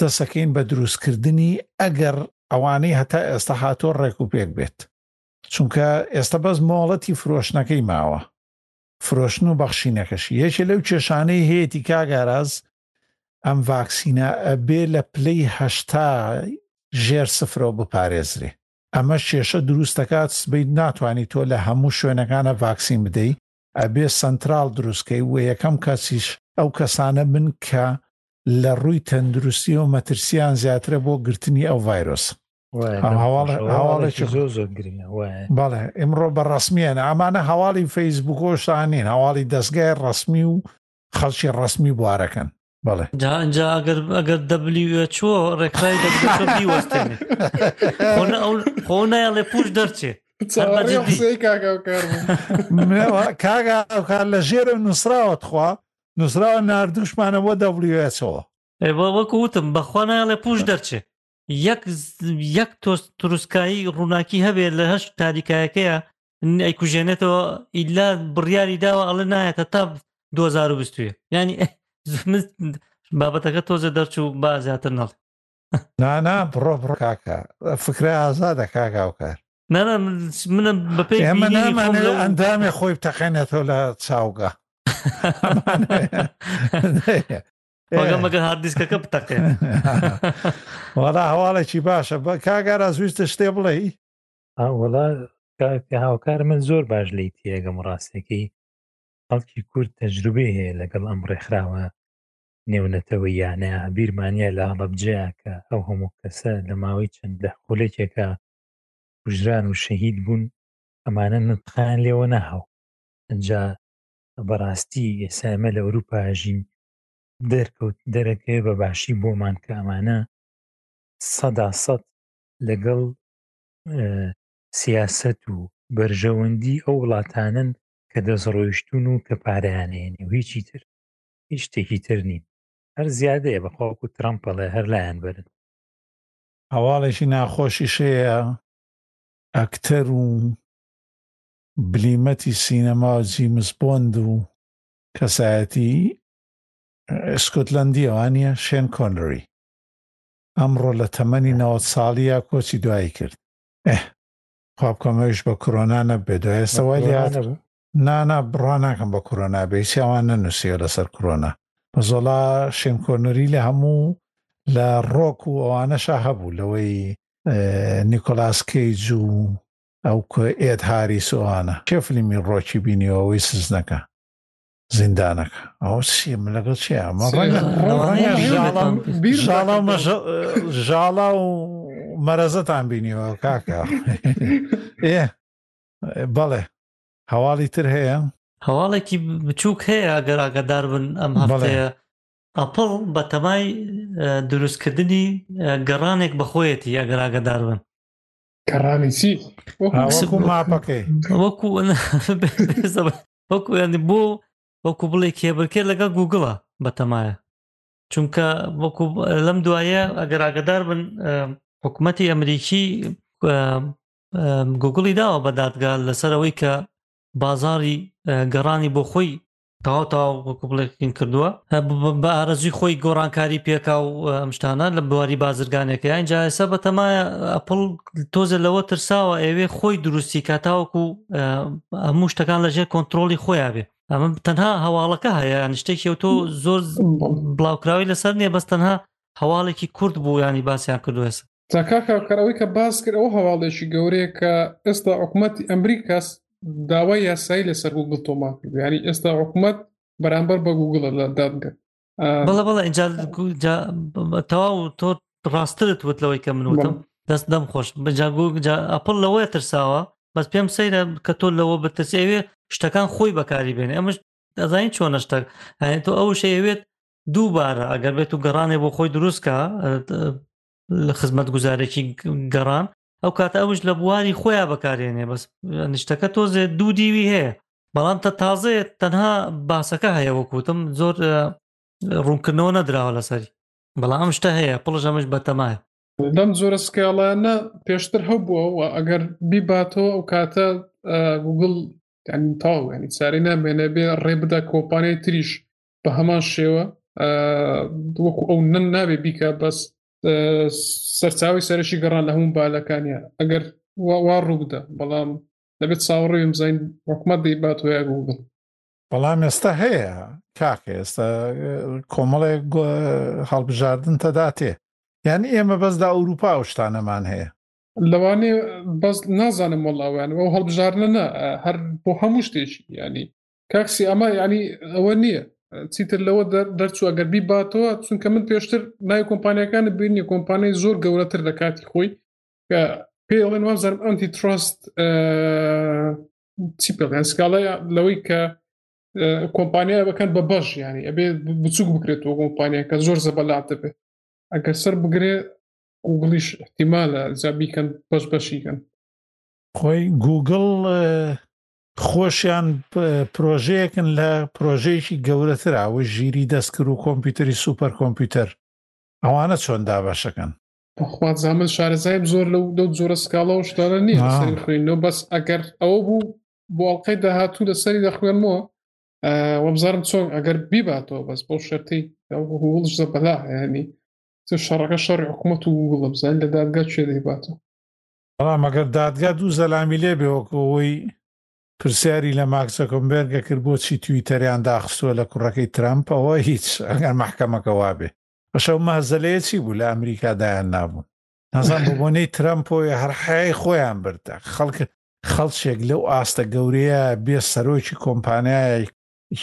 دەسەکەین بە دروستکردنی ئەگەر ئەوانەی هەتا ئێستا هاتووە ڕێک و پێک بێت چونکە ئێستا بەس مۆڵەتی فرۆشتنەکەی ماوە فرۆشتن و بەخشینەکەشی یەکێ لەو کێشانەی هەیەی کاگاراز ئەم ڤاکسینە ئەبێ لە پلەی هەشتا ژێر سفرەوە بپارێزرێ ئەمە شێشە دروست دەکات سبیت ناتوانانی تۆ لە هەموو شوێنەکانە ڤاکسین بدەی ئەبێ سەنتراڵ دروست کەی و یەکەم کەسیش ئەو کەسانە بن کە لە ڕووی تەندروستیەوە مەترسیان زیاترە بۆ گرتنی ئەو ڤایرۆسە هەواڵێکی زۆر زۆر گرنگە بەڵێ ئمڕۆ بە ڕسمیەن ئامانە هەواڵی فەیسبووکۆشتانین هەواڵی دەستگای ڕسمی و خەڵکی ڕسمی بوارەکەن بەڵێ جا ئەجا ئەگەر ئەگەر دەبلیوە چۆ ڕێکخای دیوەستێنێ خۆنە ئەو خۆ نایڵێ پوش دەرچێ کاگا ئەوکار لە ژێرە نووسراوە تخوا نووسراوە نردوشمانە بۆ دەبلیوەچەوە ئێوە وەکو وتم بەخوا نایڵێ پوش دەرچێ یەک یەک تۆست تروسکایی ڕووناکی هەبێت لە هەشت تاریکایەکەیە ئەیکوژێنێتەوە ئیلا بڕیاری داوە ئەڵە نایەتە تا 2020 ینی بابەتەکە تۆزە دەرچوو با زیاتر نەڵ نانا بڕۆ بڕ کاکە فکرە ئازادە کاگاوکار نانا منە بە پێ ئەمە نامانەوە ئەندامێ خۆی تەقێنێتەوە لە چاوگە مەگە هاردیسکەکە بتەقێن وەڵا هەواڵێکی باشە بە کاگارە زویستە شتێ بڵێی وەڵا کاکە هاوکار من زۆر باش لی تێگەم ڕاستەکەی خەڵکی کورد تەجروبێ هەیە لەگەڵ ئەم ڕێکخراوە نێونەتەوە یانە بیرمانە لە هەڵەبجەیە کە ئەو هەموو کەسە لە ماوەی چەند لە خولێکێکە کوژران و شەهید بوون ئەمانە نتخان لێوە ناهاو ئەجا بەڕاستی ئێسامە لە ئەوروپا ژین دەرکەوت دەرەکەوێ بە باشی بۆمان کە ئەمانە سەدا سەد لەگەڵ سیاسەت و بەرژەوەندی ئەو وڵاتانن کە دەستڕۆیشتون و کە پارەیانێنی و هیچی تر هیچ شتێکی تر نین هەر زیادەیە بەخواکو ترامپەڵێ هەر لایەن بەرن هەواڵێکی ناخۆشیش هەیە، ئەکتەر و بلیمەتی سینەما جیمس بۆند و کەسایەتی ئسکۆتلەندیە وانیە شێن کۆنری ئەمڕۆ لە تەمەنی نەوەد ساڵیا کۆچی دوایی کرد. ئه خوا بکەم ئەویش بە کورۆنا نەببێ دوای ئێستا وای لێ هات نا نا بڕوا ناکەم بە کورۆنا بێ هیچی ئەوان نەنووسیوە لەسەر کورۆنا مەزۆڵا شێمکۆ نوری لە هەموو لە ڕۆک و ئەوانەشا هەبوو لەوەی نیکۆلاس کەیج و ئەو کۆ ئێت هاریس و ئەوانە کێ فلیمی ڕۆکی بینیوە ئەوەی سزنەکە زیندانەکە ئەو چی من لەگەڵ چی ئەمە ژاڵا و مەرەزەتان بینیوە کاکە ئێ بەڵێ هەواڵی تر هەیە هەواڵێکی بچووک هەیە ئەگەر ئاگادار بن ئەم هەڵەیە ئەپڵ بە تەمای دروستکردنی گەڕانێک بەخۆیەتی ئەگەر ئاگادار بن گەڕانی چی وەکو ماپەکەی وەکو وەکو ینی بۆ وەکو بڵێ کێبرکێ لەگەڵ گوگڵە بەتەمایە چونکە وەکو لەم دوایە ئەگەر ئاگدار بن حکوومەتتی ئەمریکی گوگڵی داوە بە دادگا لەسەرەوەی کە بازاری گەڕانی بۆ خۆی تاو تاو وەکو بڵێکین کردووە بە ئارەزوی خۆی گۆڕانکاری پێکا و ئەمشتانە لە بواری بازرگانەکە ئەینجا ئێستا بەتەمایە ئەپل تۆزە لەوە ترساوە ئەوێ خۆی دروستی کا تاوەکو هەموو شتەکان لەژێر کۆنتترۆلی خۆیان بێ ئەمە تەنها هەواڵەکە هەیە نیشتێکی و تۆ زۆر بڵاوکراوی لەسەر نییە بەس تەنها هەواڵێکی کورد بوو ینی باسییان کردوێس تاکاکەکەەوەی کە باس کرد ئەو هەواڵێکی گەورەیە کە ئێستا حکوومەتتی ئەمریکاس داوای یاسایی لەسەر گوگل تۆماکرد ینی ئێستا حکوومەت بەرامبەر بە گوگڵە لە دادگە بەڵە بەڵە ئینجا تەواو تۆ ڕاسترت وت لەوەی کە من وتم دەست دەم خۆش بەجاگوگ ئەپل لەوەیە ترساوە بەس پێم سەیرە کە تۆ لەوە بترسی ئەوێ شتەکان خۆی بەکاری بێنێ ئەمش دەزانین چۆنە شتەک هەێت تۆ ئەو شەیەوێت دووبارە ئەگەر بێت و گەڕانێ بۆ خۆی دروستکە لە خزمەت گوزارێکی گەڕان ئەو کاتە ئەوش لە بواری خۆیان بەکارێنێ بەس نیشتەکە تۆزێ دوو دیوی هەیە بەڵام تە تازێ تەنها باسەکە هەیە وەکوتم زۆر ڕوونکردنەوە نەدراوە لەسەری بەڵام ئەم شتە هەیە پڵش ئەمەش بەتەمایە دەم زۆرە سکاڵانە پێشتر هەبووە و ئەگەر بیباتەوە ئەو کاتە گوگل ینی تاو ینی ساری نامێنە بێ ڕێ بدا کۆمپانیای تریش بە هەمان شێوە وەکو ئەو نەن نابێ بیکە بەس سەرچاوی سەرشی گەڕان لە هەموو بالەکانە ئەگەر وا ڕووبدا بەڵام دەبێت ساوڕی بزین حکومت دەیبات وەیە گوگڵ بەڵام ئێستا هەیە کاکە ئێستا کۆمەڵێک هەڵبژاردن تەداتێ یعنی ئێمە بەسدا ئەوروپا و شتانەمان هەیە لەوانێ بەس نازانم وەڵاویان ئەو هەڵبژارنە هەر بۆ هەموو شتێکی ینی کاک سیاما یعنی ئەوە نییە چیتر لەوە دەرچوو ئەگەر بیباتەوە چونکە من پێشتر نای کۆمپانیەکانی بینی کۆمپانیای زۆر گەورەتر لە کاتی خۆی کە پێ ئەڵێن وازارم ئەنتی تراست چی پێڵیان سکاڵای لەوەی کە کۆمپانیا بەکەن بە بەش ینی ئەبێ بچوک بکرێت و کۆمپانیەکە زۆر زەبەلات دەبێت ئەگەر سەر بگرێ گوگڵیش احتیمالە زیابیکەن بەش بەشیکەن خۆی گوگڵ خۆشیان پرۆژەیەکن لە پرۆژەیەکی گەورەترا وەی ژیری دەستکرد و کۆمپیوتەری سوپەر کۆمپیوتەر ئەوانە چۆن دابەشەکەن؟ بەخوازا من شارەزایم زۆر لەو لەو جۆرە سکاڵا و شتانە نییە لەسەری خوێندنەوە بەس ئەگەر ئەوە بوو بۆ ئەڵلقەی داهاتوو لەسەری دەخوێنمەوە وەبزارم چۆن ئەگەر بیباتەوە بەس بەو شەرتەی هوڵش زەبەلا هەیەنی شەڕەکە شەڕی حکوومەت و گوڵە بزانین لە دادگا چێ دەیباتەوە بەڵام ئەگەر دادگا دوو زەلامی لێ بێ وەکو ئەوەی پرسیاری لە ماک زەکۆمبێرگە کرد بۆچی تویتەریان داخستووە لە کوڕەکەی ترەمپ ئەوە هیچ ئەگەر مەحکەمەکە وابێ بەش ئەو مەهزەلەیە چی بوو لە ئەمریکا دایان نابوون نازان بۆ بۆنەی ترەمپۆیە هەر حەیای خۆیان بردە خەڵکە خەڵچێک لەو ئاستە گەورەیە بێ سەرۆکی کۆمپانیایە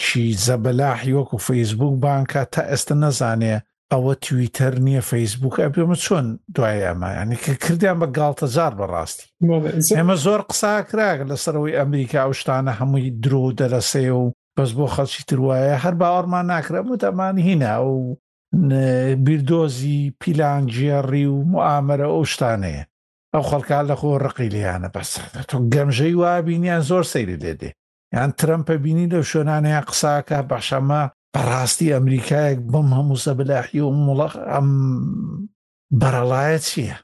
چی زەبەلاحی وەکو فەیسبووک بان کا تا ئێستا نەزانێ ئەوە تویتەر نییە فەیسبووک ئەبێ ئەمە چۆن دوای ئەمە یانی کە کردیان بە گاڵتەجار بەڕاستی ئێمە زۆر قسا کراگە لەسەرەوەی ئەمریکا ئەو شتانە هەمووی درۆ و دەرەسەیە و بەس بۆ خەڵکی تروایە هەر باوەڕمان ناکرێ ئەمە دەمانی هینا و بیردۆزی پیلانگیێڕی و معامەرە ئەو شتانەیە ئەو خەڵکان لە خۆ ڕقی لیانە بەس تۆ گەمژەی وابینیان زۆر سەیری لێ دێ یان ترەمپە بینی لەو شوێنانەیە قساکە باشەمە بەڕاستی ئەمریکایەک بەم هەموو سەبلاحی و مڵق ئەم بەرەڵایە چییە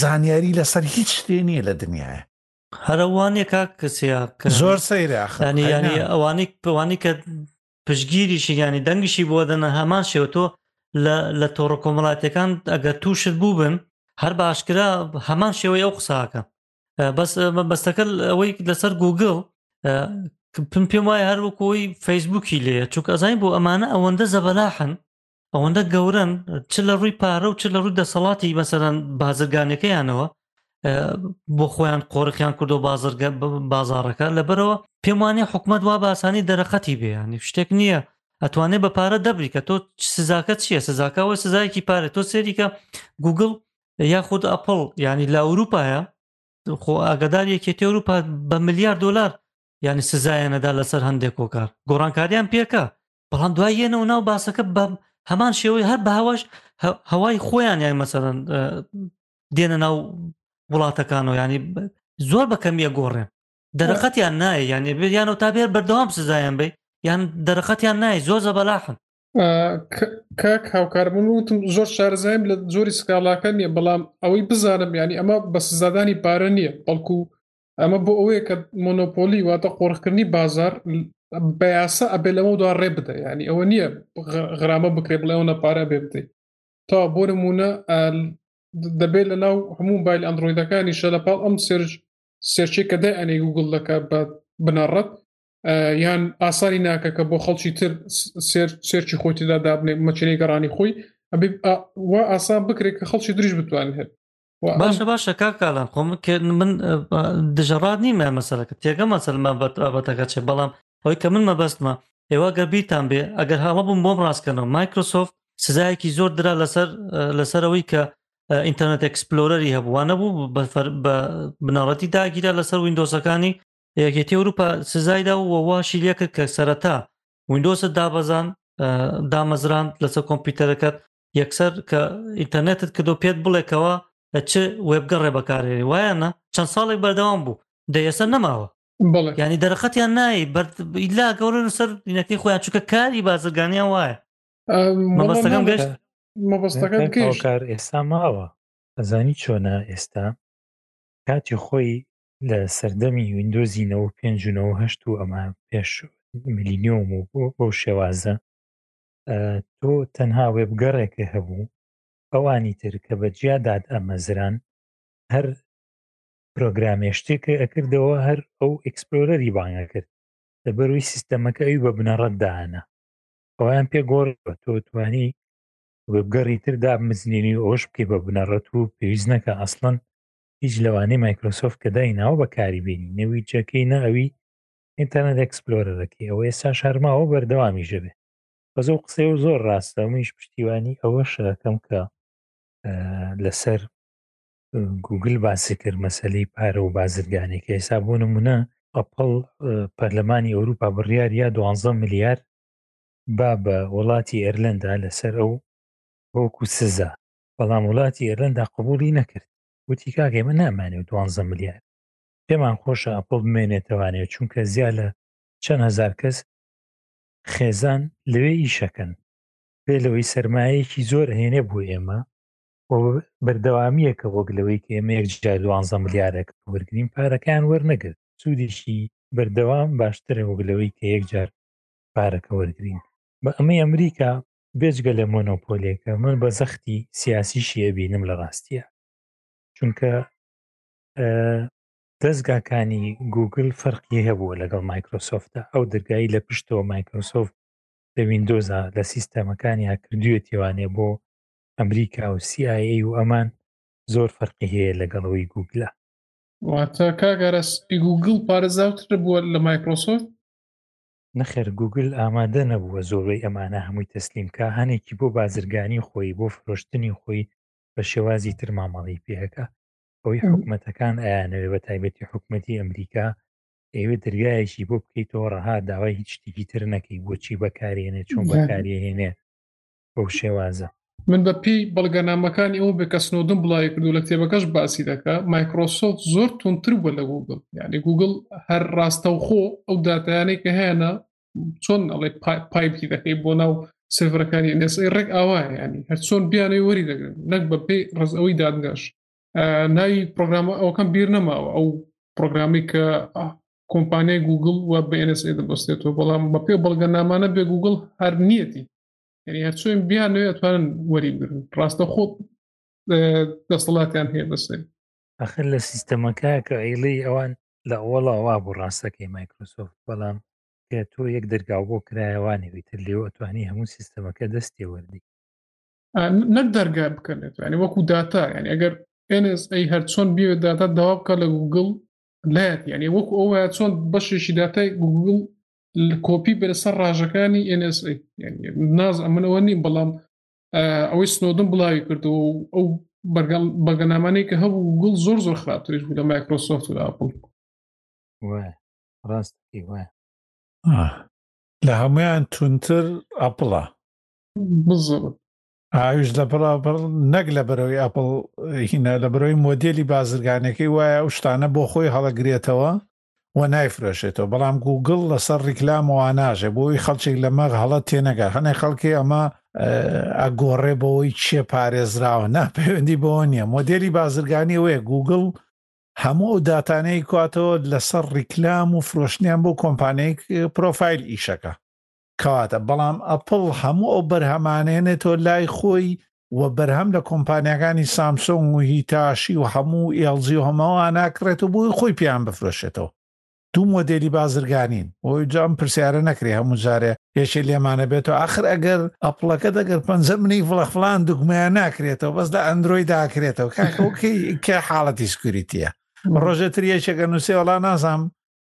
زانیاری لەسەر هیچ شتێ نییە لە دنیاە هەرەوانێک کەسەیە زۆر سەیرە ینی ینی ئەوانی پوانی کە پشگیریشی ینی دەنگشی بۆ دەنە هەمان شێوە تۆ لە تۆڕە کۆمەڵاتەکان ئەگەر تووشت بوو بن هەر باشکرا هەمان شێوەی ئەو قساکە بەس مەبەستەکە ئەوەی لەسەر گوگل پم پێم وایە هەروەکۆی فەیسبوکی لێ چونکە ئەزانین بۆ ئەمانە ئەوەندە زەبەلاحن ئەوەندە گەورن چ لە ڕووی پارە و چ لە ڕووی دەسەڵاتی مەسەرەن بازرگانەکەیانەوە بۆ خۆیان قۆرخیان کردو بازرگە بازارەکە لەبەرەوە پێم وانێ حکومت وا باسانی دەرەقەتی بێیانی شتێک نییە ئەتوانێت بە پارە دەبریکە تۆ سزاکە چییە سزاکەەوە سزایەکی پارە تۆ سێریکە گوگل یاخود ئەپڵ ینی لە ئەوروپایە خۆ ئاگدار یەکێتی ئەوروپا بە ملیار دلار ینی سزایەنەدا لەسەر هەندێک کۆکار گۆڕانکاریان پێکە بەڵام دوایەنە و ناو باسەکە بە هەمان شێوەی هەر بە هەواش هەوای خۆیان یای مەسەرەن دێنە ناو وڵاتەکانەوە ینی زۆر بە کەمیە گۆڕێن دەرەقەتیان نایە یانێ بێیانەوە تا بێر بەردەوام سزایان بێ یان دەرەقەتیان نایە زۆر زەبەلاحن کاک هاوکاربوون وتم زۆر شارزایم لە زۆری سکاڵاکە نییە بەڵام ئەوەی بزانم ینی ئەمە بە سزادانی پارە نییە بەڵکو ئەمە بۆ ئەوەیە کە مۆنۆپۆلی واتە قۆڕخکردنی بازار بە یاسا ئەبێ لەمە دو ڕێ بدە ینی ئەوە نییە غرامە بکرێ بڵێ ئەوە نەپارە بێ بدەیت تا بۆ نمونە دەبێت لە ناو هەموو بایل ئەندڕۆیدەکانی شە لە پاڵ ئەم سرج سێرچی کە دای ئەنێ گوگل دەکات بە بنەڕەت یان ئاساری ناکە کە بۆ خەڵکی تر سێرچی خۆی تدا دابنێ مەچەی گەڕانی خۆی وا ئاسان بکرێت کە خەڵکی دریش بتوان هەر باشە باشە کاکالان خۆم من دژەڕات نیمە مەسەرەکە تێگە مەسەلمە بەتەکە چێ بەڵام ئەوی کە من مەبەستمە ئێوە گەر بیتان بێ ئەگەر هەڵە بووم بۆم ڕاستکەنەوە مایکرۆسۆفت سزایەکی زۆر درا لەسەر لەسەرەوەی کە ئینتەرنێت ئەکسپلۆرەری هەبووانە بوو بە بنەڕەتی داگیرا لەسەر وینندۆسەکانی یەکێتی ئەوروپا سزایدا و واشی لێکرد کە سەرەتا وینندۆست دابەزان دامەزراند لەسەر کۆمپیوتەرەکەت یەکسەر کە ئینتەرنێتت کردو پێت بڵێکەوە چ وێبگەڕێ بەکارێنی وایەنە چەند ساڵێک بەردەوام بوو دە ئێستا نەماوە ینی دەرەقەتیان نای بەلا گەورن سەر دینەکەی خۆیان چووکە کاری بازرگانیان وایە مەبەستەکەم گەشت مەبەستەکەم کار ئێستا ماوە ئەزانی چۆنا ئێستا کاتی خۆی لە سەردەمی ویندۆزی نەوە و پێنج و نەوە هەشت و ئەمە پێش ملیۆم و بۆ بۆ شێوازە تۆ تەنها وێبگەڕێکە هەبوو ئەوانی تر کە بە جیاداد ئەمەزران هەر پرۆگرامێ شتێکە ئەکردەوە هەر ئەو ئەکسپلۆرەری بانگە کرد لە بەروی سیستەمەکە ئەوی بە بنەڕەت داهانا ئەویان پێ گۆڕ بە تۆ توانی وێبگەڕی تر دابمزنێنی ئەوش بکەی بە بنەڕەت و پێویست نەکە ئەسڵەن هیچ لەوانەی مایکرۆسۆفت کە دایناوە بەکاری بێنی نە ویجەکەی نە ئەوی ئینتەرنێت ئەکسپلۆرەرەکەی ئەوە ئێستا شارماوە بەردەوامیشە بێ بەزە و قسەی و زۆر ڕاستە منش پشتیوانی ئەوە شەکەم کە لەسەر گوگل باسی کرد مەسلەی پارە و بازرگانی کە ئێستا بۆ نمونە ئەپل پەرلەمانی ئەوروپا بڕیار یا 12 ملیار با بە وڵاتی ئێرلندا لەسەر ئەو هۆک و سزا بەڵام وڵاتی ئێرلەندا قبولی نەکرد وتی کاک ئێمە نامانێ و دوانزە ملیار پێمان خۆشە ئەپڵ بمێنێتەوانێ چونکە زیاد لە چەند هزار کەس خێزان لەوێ ئیشەکەن بێ لەوەی سرمایەکی زۆر هێنێ بۆ ئێمە بەردەوامیەکە وەک لەوەی کە ئێمە یەکجا دوانزە ملیارێک وەرگین پارەکەیان وەرنەگرت سوودیشی بەردەوام باشترە وەک لەوەی کە یەکجار پارەکە وەرگین بە ئەمەی ئەمریکا بێجگە لە مۆنۆپۆلێکە من بە زەختی سیاسیشی ئەبینم لە ڕاستیە چونکە دەستگاکانی گوگل فەرقی هەبووە لەگەڵ مایکرۆسۆفتە ئەو دەرگایی لە پشتەوە مایکرۆسۆفت لە وینندۆزا لە سیستەمەکانی هاکردوێتیوانێ بۆ ئەمریکا و CIA و ئەمان زۆر فەرقی هەیە لەگەڵەوەی گوگلە واتە کاگەرە گوگل پارێزاوتر بووە لە مایکرۆسۆفت نەخێر گووگل ئامادە نەبووە زۆربەی ئەمانە هەمووی تەسلیم کا هەنێکی بۆ بازرگانی خۆی بۆ فرۆشتنی خۆی بە شێوازی تر مامەڵەی پێکا ئەوەی حکومەتەکان ئەیانەوێ بە تایبەتی حکومەتی ئەمریکا ئەوێ دەرگایەکی بۆ بکەیتەوە ڕەها داوای هیچ شتێکی تر نەکەی بۆچی بەکارێنێ چۆن بەکارێنێ بەو شێوازە. من بە پێی بەڵگەنامەکانی ئەوە بێ کە سنۆدن بڵاوی کردوو لە کتێبەکەش باسی دەکا مایکرۆسۆفت زۆر تونتر بووە لە گووگڵ یعنی گووگڵ هەر ڕاستەوخۆ ئەو داتایانەی کە هەیەە چۆن ئەڵێ پایپی دەکەی بۆ ناو سێڤەکانی NSA ڕێک ئاوایە ینی هەرچۆن بیانەوەی وەری دەگرن نەک بە پێی ڕز ئەوەی دادگەش ناوی پرۆگرامە ئەوکەم بیر نەماوە ئەو پرۆگرامی کە کۆمپانیای گوگل و بە NSA دەبستێتەوە بەڵام بە پێ بەڵگە نامانە بێ گوگل هەر نیەتی هەرچۆن بیانەوە ئەتوانن وەری برن ڕاستە خۆ دەسەڵاتیان هەیە بەسەر ئەخر لە سیستەمەکە کە ئەیڵی ئەوان لە ئەوڵا وا بوو ڕاستەکەی مایکرۆسۆفت بەڵام کە تۆ یەک دەرگاو بۆ کرایەوانەوەی تر لێو ئەتوانی هەموو سیستەمەکە دەستێ وەردی نەک دەرگا بکەنێت ینی وەکو داتا ینی ئەگەر NSA هەرچۆن بێ داتا داوا بکە لە گوگل لات یعنی وەکو ئەوە چۆن بەشێکی داتای گوگل کۆپی بێنە سەر ڕاژەکانی NSA ناز ئەمن ئەوە نیم بەڵام ئەوەی سنۆدن بڵاوی کردەوە و ئەو بەگەنامانەی کە هەبوو گوڵ زۆر زۆر خراپترش بوو لە مایکرۆسۆفت و ئاپل ڕاست لە هەمویان تونتر ئەپڵە بزڵت ئاویش لە پڕاپڕ نەک لە بەرەوەی ئەپڵ هینە لە بەرەوەی مۆدیلی بازرگانەکەی وایە ئەو شتانە بۆ خۆی هەڵەگرێتەوە و نایفرۆشێتەوە بەڵام گووگڵ لەسەر ڕیکلامەوە ناژێ بۆی خەڵچێک لە مەغ هەڵە تێنەگە هەنێ خەڵکی ئەمە ئەگۆڕێ بەوەی چێ پارێزراوە نا پەیوەندی بەوە نییە مۆدێلی بازرگانی وەیە گووگڵ هەموو ئەو داتانەی کواتەوە لەسەر ڕیکلام و فرۆشتنیان بۆ کۆمپانیک پرۆفایل ئیشەکە کەواتە بەڵام ئەپڵ هەموو ئەو بەرهەمانێنێتەوە لای خۆی و بەرهەم لە کۆمپانیەکانی سامسۆنگ و هیتاشی و هەموو ئێڵزی و هەمەوە ناکڕێت و بۆی خۆی پێیان بفرۆشێتەوە دوو مۆدێلی بازرگانین بۆی جام پرسیارە نەکرێ هەموو جارێ یەکێ لێمانە بێت و ئاخر ئەگەر ئەپڵەکە دەگەر پەنجە منی فڵەخلان دوگمیان ناکرێتەوە بەس لە ئەندرۆی داکرێتەوە کاکەکەی کە حاڵەتی سکوریتیە ڕۆژێتر یەکێکە نووسێ وڵا نازانم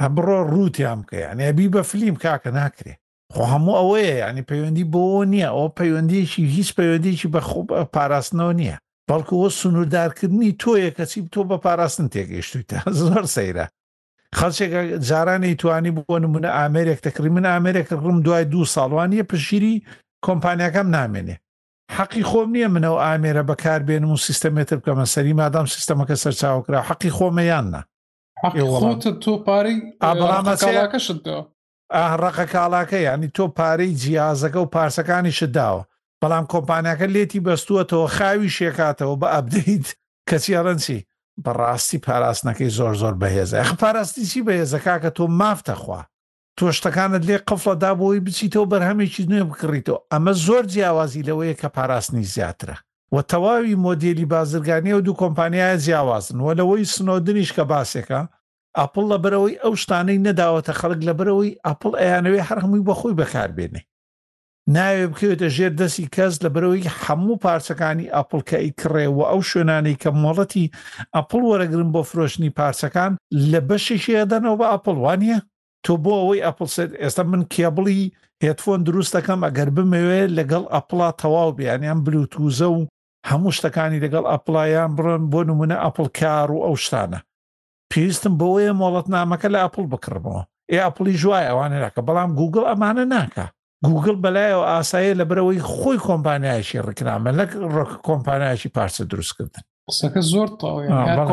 ئە بڕۆ ڕووتیان بکە یعنی ئەبی بە فلیم کاکە ناکرێ خۆ هەموو ئەوەیە یعنی پەیوەندی بۆ نییە ئەو پەیوەندیەکی هیچ پەیوەندیکی بە خۆ پاراستنەوە نییە بەڵکو ئەو سنووردارکردنی تۆیە کەچی تۆ بە پاراستن تێگەیشتویتە زۆر سەیرە خەڵچێکە جارانی توانی بۆ نمونە ئامێرێک تەکری من ئامێرێک ڕم دوای دوو ساڵوانیە پشگیری کۆمپانیەکەم نامێنێ حەقی خۆم نییە منەوە ئامێرە بەکاربێنم و سیستەمێتر بکەمە سەری مادام سیستەمەکە سەرچاوکرا حەقی خۆمەیان نا ڕقە کاڵاکە ینی تۆ پارەی جیازەکە و پارسەکانی شداوە بەڵام کۆمپانیەکە لێتی بەستووەتەوە خاوی شێکاتەوە بە ئەبدەیت کەچی ئەڕەنسی بەڕاستی پاراستنەکەی زۆر زۆر بەهێزە پاراستیسی بەهێزەکە کە تۆ مافتەخوا تۆ شتەکانت لێ قفڵە دا بۆی بچیتەوە بەرهەمێکی نوێ بکڕیتەوە ئەمە زۆر جیاوازی لەوەیە کە پاراستنی زیاترە وە تەواوی مۆدێلی بازرگانی ئەو دوو کۆمپانیایە جیاوازن وە لەوەی سنۆدنیش کە باسێکە ئەپڵ لەبەرئەوەی ئەو شتانەی نەداوەتە خەڵک لەبەرئەوەی ئەپڵ ئەیانەوێ هەر هەمووی بەخۆی بەکاربێنێ. نایەوێت بکەوێتە ژێر دەستی کەس لە بەرەوەی هەموو پارچەکانی ئەپڵ کە ئیکڕێ و ئەو شوێنانەی کە مۆڵەتی ئەپڵ وەرەگرن بۆ فرۆشتنی پارچەکان لە بەشێکی ئەدەنەوە بە ئەپڵ وانە تۆ بۆ ئەوەی ئەپڵ سێت ئێستا من کێبڵی هێتفۆن دروست دەکەم ئەگەر بمەوێ لەگەڵ ئەپڵا تەواو بیانیان بلوتوزە و هەموو شتەکانی لەگەڵ ئەپلایان بڕن بۆ نمونە ئەپل کار و ئەو شتانە پێویستم بەوەیە مۆڵەتنامەکە لە ئەپڵ بکڕمەوە ئێ ئەپڵیش وای ئەوانە ناکە بەڵام گوگل ئەمانە ناکە گوگل بەلایەوە ئاسایە لە برەوەی خۆی کۆمپانیایشی ڕکرامە لەک ڕک کۆمپانیایشی پارچە دروستکردن قسەکە زۆر تاوە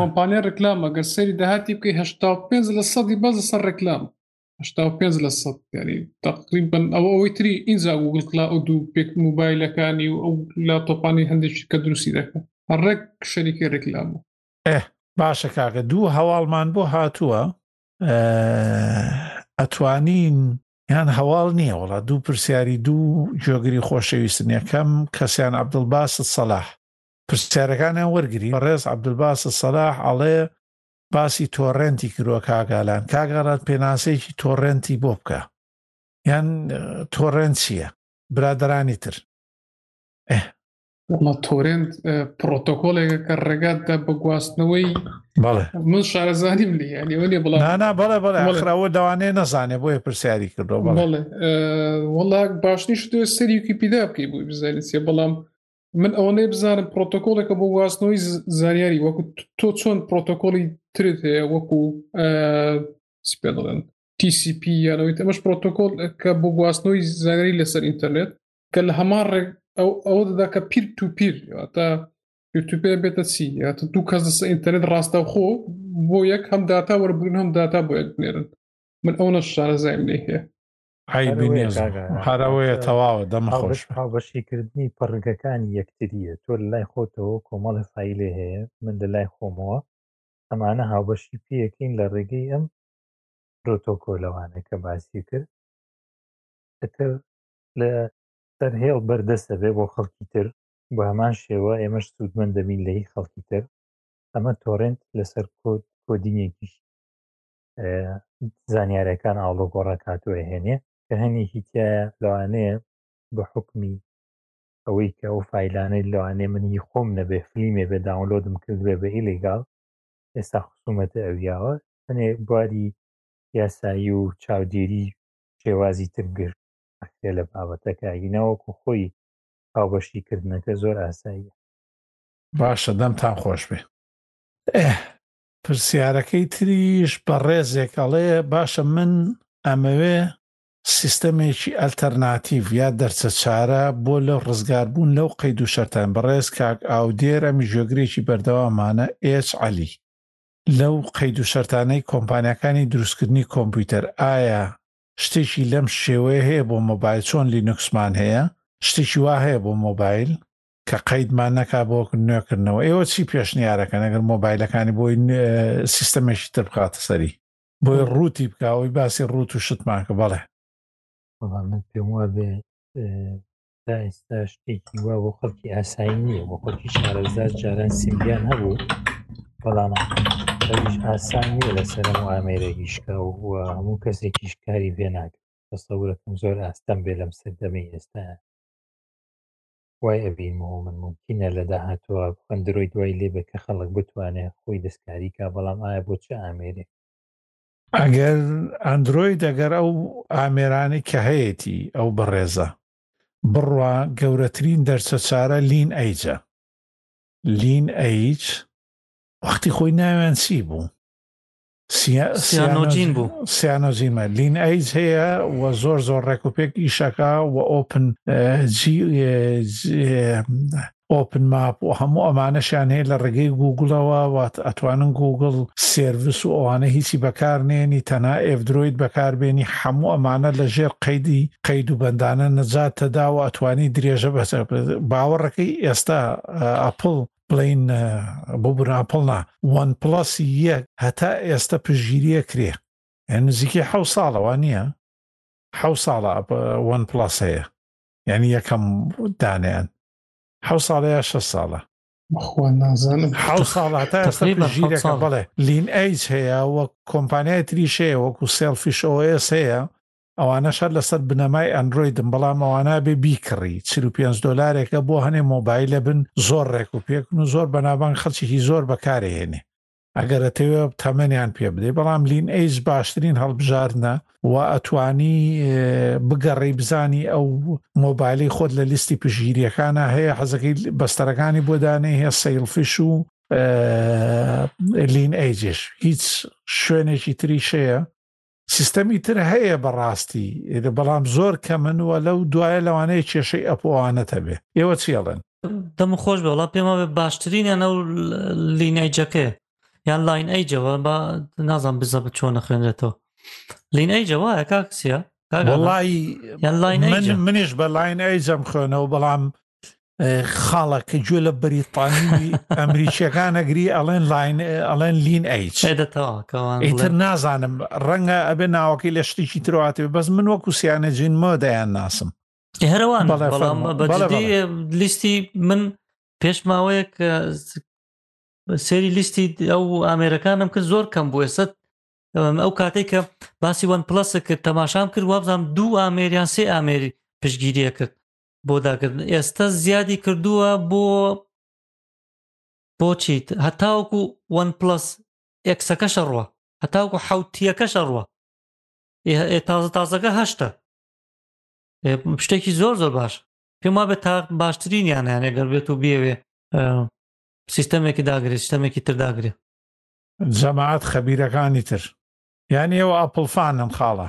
کۆمپانیا ڕکلامە گەر سەری داهاتی بکەی هه پێ لە سەدی بەز سەر ڕکلام پێ لە سە یاری تقریبن ئەوە ئەوەی تری ئینجا گوگل کلا ئەو دوو پێک موبایلەکانی و ئەو لا تۆپانی هەندێکی کە دروستی دەکەن ڕێک شەریکی ڕکلامە ئەه باشە کاکە دوو هەواڵمان بۆ هاتووە ئەتوانین یان هەواڵ نییە وڵا دوو پرسیاری دوو جۆگری خۆشەویستن یەکەم کەسیان عبدڵباست سەلاح پرسیارەکانیان وەرگری بەڕێز عبدڵباست سەلاح ئەڵێ باسی تۆڕێنتی کردوە کاگالان کاگالات پێناسەیەکی تۆڕێنتی بۆ بکە یان تۆڕێن چییە برادرانی تر وڵە تۆرێنت پرۆتۆکۆلێکە کە ڕێگات دە بە گواستنەوەی من شارەزانیم لێ ینیێ بڵ بەڵێ بەڵێخراوە داوانێ نەزانێ بۆیە پرسیاری کردەوە بڵێ وڵا باشنیش دوێ سەریکی پیدا بکەی بووی بزانێت سێ بەڵام من ئەوەنەی بزانم پرۆتۆکۆلەکە بۆ گواستنەوەی زانیاری وەکو تۆ چۆن پرۆتۆکۆلی ترت هەیە وەکو سپێ دەڵێن TCP یانەوەی ئەمەش پرۆتۆکۆل کە بۆ گواستنەوەی زانیاری لەسەر ئینتەرنێت کە لە هەمان ڕێک ئەو ئەو دەدا کە پیر تو پیر تا پێ بێتە چی یاتە دوو کەس دەسە ئینتەرنێت ڕاستەخۆ بۆ یەک هەم داتا وەربوون هەم داتا بۆ یەک بنێرن من ئەو نەشارە زایم لێ هەیە هەرەوەیە تەواوە دەمە خۆش هاوبەشیکردنی پڕگەکانی یەکتریە تۆ لای خۆتەوە کۆمەڵی فیلێ هەیە من لە لای خۆمەوە ئەمانە هاوبەشی پێەکەین لە ڕێگەی ئەم پرۆتۆکۆلەوانە کە باسی کرد ئەتر لە سەرهێڵ بەردەست دەبێ بۆ خەڵکی تر بە هەمان شێوە ئێمەش سوودمەند دەبین لە هی خەڵکی تر ئەمە تۆرنت لەسەر کۆد کۆدینێکیش زانیارەکان ئاڵۆ گۆڕا کاتوە هێنێ کە هەنێکی تایە لەوانەیە بە حکمی ئەوەی کە ئەو فیلانەی لەوانێ من هی خۆم نەبێ فلیمێ بێ داونلۆدم کردێ بە ئیلیگال ئێستا خسوومەتە ئەویاوە هەنێ بواری یاسایی و چاودێری شێوازی تر گرت ئەکرێ لە بابەتەکە ئەگینا وەکو خۆی هاوبەشی کردنەکە زۆر ئاساییە. باشە دەمتان خۆش بێ. ئەه پرسیارەکەی تریش بە ڕێزێک ئەڵێ باشە من ئەمەوێ سیستەمێکی ئەلتەرناتیڤ یا دەرچە چارە بۆ لە ڕزگار بوون لەو قەید و شەرتان بەڕێز کاک ئاودێر ئەمی ژێگرێکی بەردەوامانە ئێچ عەلی لەو قەید و شەرتانەی کۆمپانیاکانی دروستکردنی کۆمپیوتەر ئایا شتێکی لەم شێوەیە هەیە بۆ مۆبایل چۆن لینوکسمان هەیە شتێکی وا هەیە بۆ مۆبایل کە قەیدمان نەکا بۆ نوێکردنەوە ئێوە چی پێشنیارەکە نەگەر مۆبایلەکانی بۆی سیستەمێکی تر بخاتە سەری بۆی ڕووتی بکەوەی باسی ڕووت و شتمان کە بەڵێ من پێم وابێ تا ئێستا شتێکی وا بۆ خەڵکی ئاسایی نییە بۆ خەڵکی شارەزار جاران سیمبیان هەبوو بەڵام ئەویش ئاسان نییە لەسەر و ئامێرە هیشکا و هەموو کەسێکیش کاری پێ ناکرێت تەسەورەکەم زۆر ئاستەم بێ لەم سەردەمی ئێستا وای ئەبینمەوە من ممکنە لە داهاتوە ئەندرۆی دوای لێبێ کە خەڵک بتوانێت خۆی دەستکاری کا بەڵام ئایا بۆ چ ئامێرێک ئەگەر ئەندرۆید ئەگەر ئەو ئامێرانەی کە هەیەی ئەو بەڕێزە بڕوا گەورەترین دەرچە چارە لین ئەیجە لین ئەیچ وەختی خۆی ناویان چی بوو سیانۆجین بوو سیانۆجیمە لین ئەیج هەیە و زۆر زۆر ڕێکوپێک ئیشەکە و ئۆپن جی ئۆپن ماپ و هەموو ئەمانەشیان هەیە لە ڕێگەی گووگڵەوە وات ئەتوانن گووگڵ سێرڤس و ئەوانە هیچی بەکار نێنی تەنها ئێڤدرۆید بەکار بێنی حەموو ئەمانە لە ژێر قەیدی قەید و بەندانە نەجات تەدا و ئەتوانی درێژە بەسەر بدە باوەڕەکەی ئێستا ئەپڵ بڵێین ببورە ئەپڵ نا وەن پڵەس یەک هەتا ئێستا پشگیریە کرێ نزیکی حەو ساڵەوە نییە حەو ساڵە وەن پڵەس هەیە یعنی یەکەم دانیان حەو ساڵە یا شە ساڵە نازانم حو ساڵ هەتا ژیرەکە بڵێ لین ئەیج هەیە وە کۆمپانیای تریشەیە وەکو سێلفیش ئۆس هەیە ئەوانە شەر لەسەر بنەمای ئەندرویدم بەڵام ئەوانە بێ بیکڕی چ و پێ دلارێکە بۆ هەنێ مۆبایلە بن زۆر ڕێک و پێکن و زۆر بەنابان خەڵکیی زۆر بەکارێنێ ئەگەر ئەتەوێ تەمەنیان پێ بدەی بەڵام لین ئەیج باشترین هەڵبژاردنە و ئەتوانی بگەڕی بزانی ئەو مۆبایلی خۆت لە لیستی پشگیریەکانە هەیە حەزەکەی بەستەرەکانی بۆدانەی هەیە سەیلفش و لین ئەیجش هیچ شوێنێکی تریشەیە سیستەمی تر هەیە بەڕاستی بەڵام زۆر کەمن و لەو دوایە لەوانەیە کێشەی ئەپۆوانەت هەبێ ئێوە چی ئەڵێن؟ دەم خۆش بێ وڵا پێما بێ باشترینیان ئەو لینەیجەکەیە یان لاین ئەیجەوە با نازان بزە بە چۆن نەخوێنرێتەوە لین ئەیجە وایە کاکسە وڵی منیش بە لاین ئەیجەم خوێنەوە بەڵام خاڵەک گوێ لە بەریتانی ئەمریکیەکان نەگری ئەڵێن لاین ئەڵێن لین ئەیتر نازانم ڕەنگە ئەبێ ناوەکەی لە شتێکی ترواتی بەس من وەکو سیانە جینمە دەیان ناسم هەروان لیستی من پێش ماوەیەک سێری لیستی ئەو ئامێرەکانم کرد زۆر کەم بوو ێستا ئەو کاتێک کە باسی وەن پلسە کرد تەماشام کرد وابزانام دوو ئامێریان سێ ئامێری پشگیریە کرد بۆ داکردن ئێستا زیادی کردووە بۆ بۆچیت هەتاوەکو وەن پلس ئەکسەکەشە ڕوە هەتاوەکو حوتیەکەشە ڕوە تازە تازەکە هەشتە شتێکی زۆر زۆر باش پێم وابێت تا باشترینیان یانێ گەر بێت و بێوێ سیستەمێکی داگرێت سیستەمێکی تر داگرێ جەماعات خەبیرەکانی تر یان ئێوە ئەپڵفانن خاڵە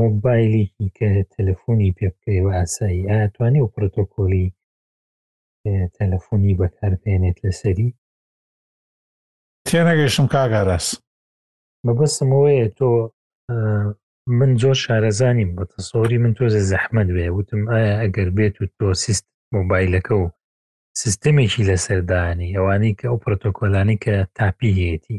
مۆبایلێکی کە تەلەفۆنی پێ بکەیەوە ئاسایی ئایا توانێ و پرۆتۆکۆلی تەلەفۆنی بەکاربێنێت لەسەری تێنەگەیشتم کاک ئاراس مەبەستم ئەوەیە تۆ من زۆر شارەزانیم بە تەسۆری من تۆزە زەحمت بێ وتم ئایا ئەگەر بێت و تۆ سیست مۆبایلەکە و سیستمێکی لەسەردانی ئەوانەی کە ئەو پرۆتۆکۆلانی کە تاپیهەتی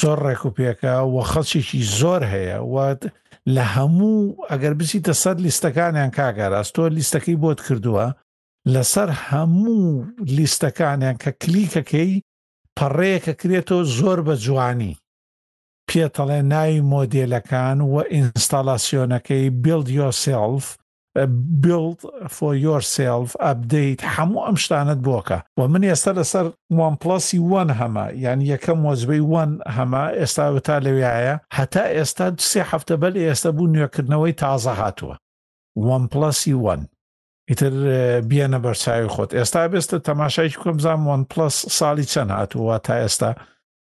زۆر ڕێک و پێکە و خەڵکێکی زۆر هەیە وات لە هەموو ئەگەر بچیتە سەر لیستەکانیان کاگەراز تۆ لیستەکەی بۆت کردووە لەسەر هەموو لیستەکانیان کە کلیکەکەی پەڕەیەکە کرێتەوە زۆر بە جوانی پێتەڵێ ناوی مۆدیلەکان و ئینستاالاسیۆنەکەی بیلد یۆسلف Build for yourself Update هەموو ئەم شتانەت بۆکە و من ئێستا لەسەر وان پڵەسی وان هەمە یان یەکەم وەزبەی وان هەمە ئێستا تا لەوێایە هەتا ئێستا سێ هەفتە بەل ئێستا بوو نوێکردنەوەی تازە هاتووە وان پڵەسی وان ئیتر بیانە بەرچاوی خۆت ئێستا بێستە تەماشایش بکەم بزانام وان پلس ساڵی چەند هاتووە تا ئێستا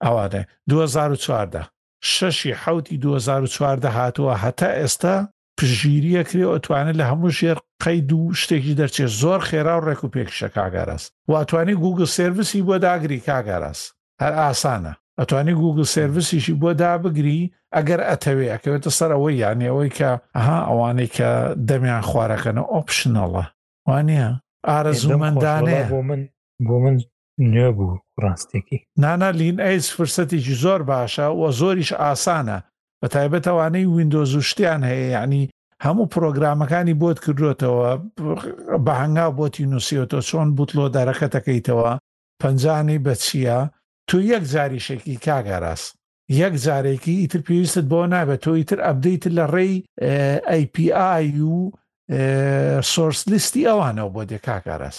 ئەوانێ 2014 شەشی حوتی 2014 هاتووە هەتا ئێستا پشتگیری ئەکرێ و ئەتوانێ لە هەموو ژێر قەید و شتێکی دەرچێ زۆر خێرا و ڕێک و پێکیشە کاک ئاراس و ئەتوانی گووگڵ سێرڤسی بۆ داگری کاک ئاراس هەر ئاسانە ئەتوانی گووگڵ سێرڤسیشی بۆ دابگری ئەگەر ئەتەوێ ئەکەوێتە سەر ئەوەی یانێ ئەوەی کە ئەها ئەوانەی کە دەمیان خوارەکەنە ئۆپشنەڵە وانە ئارەزوومەندانەیە بۆ من بۆ من نوێ بوو ڕاستێکی. نانا لین ئەیس فرسەتێکی زۆر باشە وە زۆریش ئاسانە بە تایبەت ئەوانەی ویندۆز و شتیان هەیە یعنی هەموو پرۆگرامەکانی بۆت کردوێتەوە بە هەنگاو بۆتی نووسیوتەوە چۆن بوتلۆ دەرەکەتەکەیتەوە پەنجانی بەچیە تۆ یەک جاریشێکی کاگاراس یەک جارێکی ئیتر پێویستت بۆ نابێت تۆ ئیتر ئەبدەیت لە ڕێی ئەی پی ئای و سۆرس لیستی ئەوانەوە بۆ دێ کاگاراس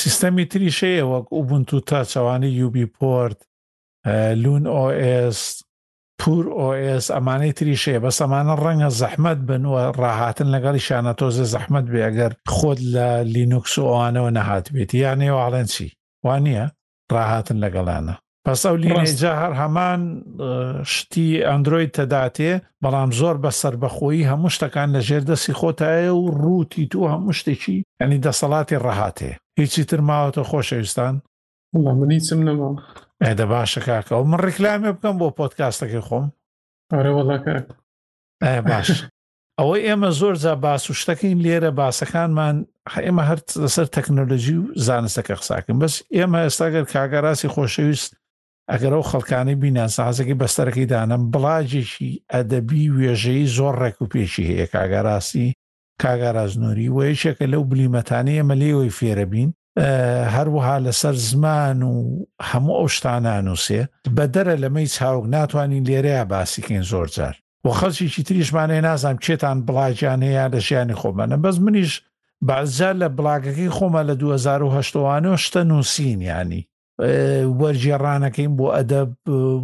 سیستەمی تریش هەیە وەک ئوبنتو تاچ ئەوانەی یوبی پۆرت لون ئۆئس پور ئۆئس ئەمانەی تریش هەیە بەس ئەمانە ڕەنگە زەحمەت بن و ڕاهاتن لەگەڵی شانە تۆزێ زەحمەت بێ ئەگەر خۆت لە لینوکس و ئەوانەوە نەهات بێت یانەیە واڵێن چی وانە ڕاهاتن لەگەڵیانە بەس ئەو لینێجە هەر هەمان شتی ئەندرۆید تەداتێ بەڵام زۆر بە سربەخۆیی هەموو شتەکان لە ژێر دەستی خۆتایە و ڕووتی تو هەموو شتێکی ئەنی دەسەڵاتی ڕەهاتێ هیچی تر ماوەتە خۆشەویستان منی چم نەما ئەدە باشە کاکە و من ڕیکلامێ بکەم بۆ پۆتکاستەکەی خۆم ئەرە وەڵاکە باش ئەوەی ئێمە زۆر جا باس و شتەکەین لێرە باسەکانمان ئێمە هەر لەسەر تەکنۆلۆژی و زانستەکە قساکەن بەس ئێمە ئێستاگەر کاگەڕاستی خۆشەویست ئەگەر ئەو خەڵکانی بینان سازەکەی بەستەرەکەی دانم بڵاجێکی ئەدەبی وێژەی زۆر ڕێک و پێشی هەیە کاگەڕاستی کاگەڕازنۆری وەیەکێکە لەو بلیمەتانی ئێمە لێوەی فێرەبین هەروەها لەسەر زمان و هەموو ئەو شتانانووسێ بەدەرە لەمەی چاوک ناتوانین لێرەیە باسیکەین زۆر جار و خەڵکیی تریشمانێ نازانام کێتان بڵاگیان هەیە لە ژیانی خۆمانە بەس منیش بەزار لە بڵاگەکەی خۆمە لە 2010وانەوە شتە نووسین ینی وەرجێڕانەکەین بۆ ئەدەب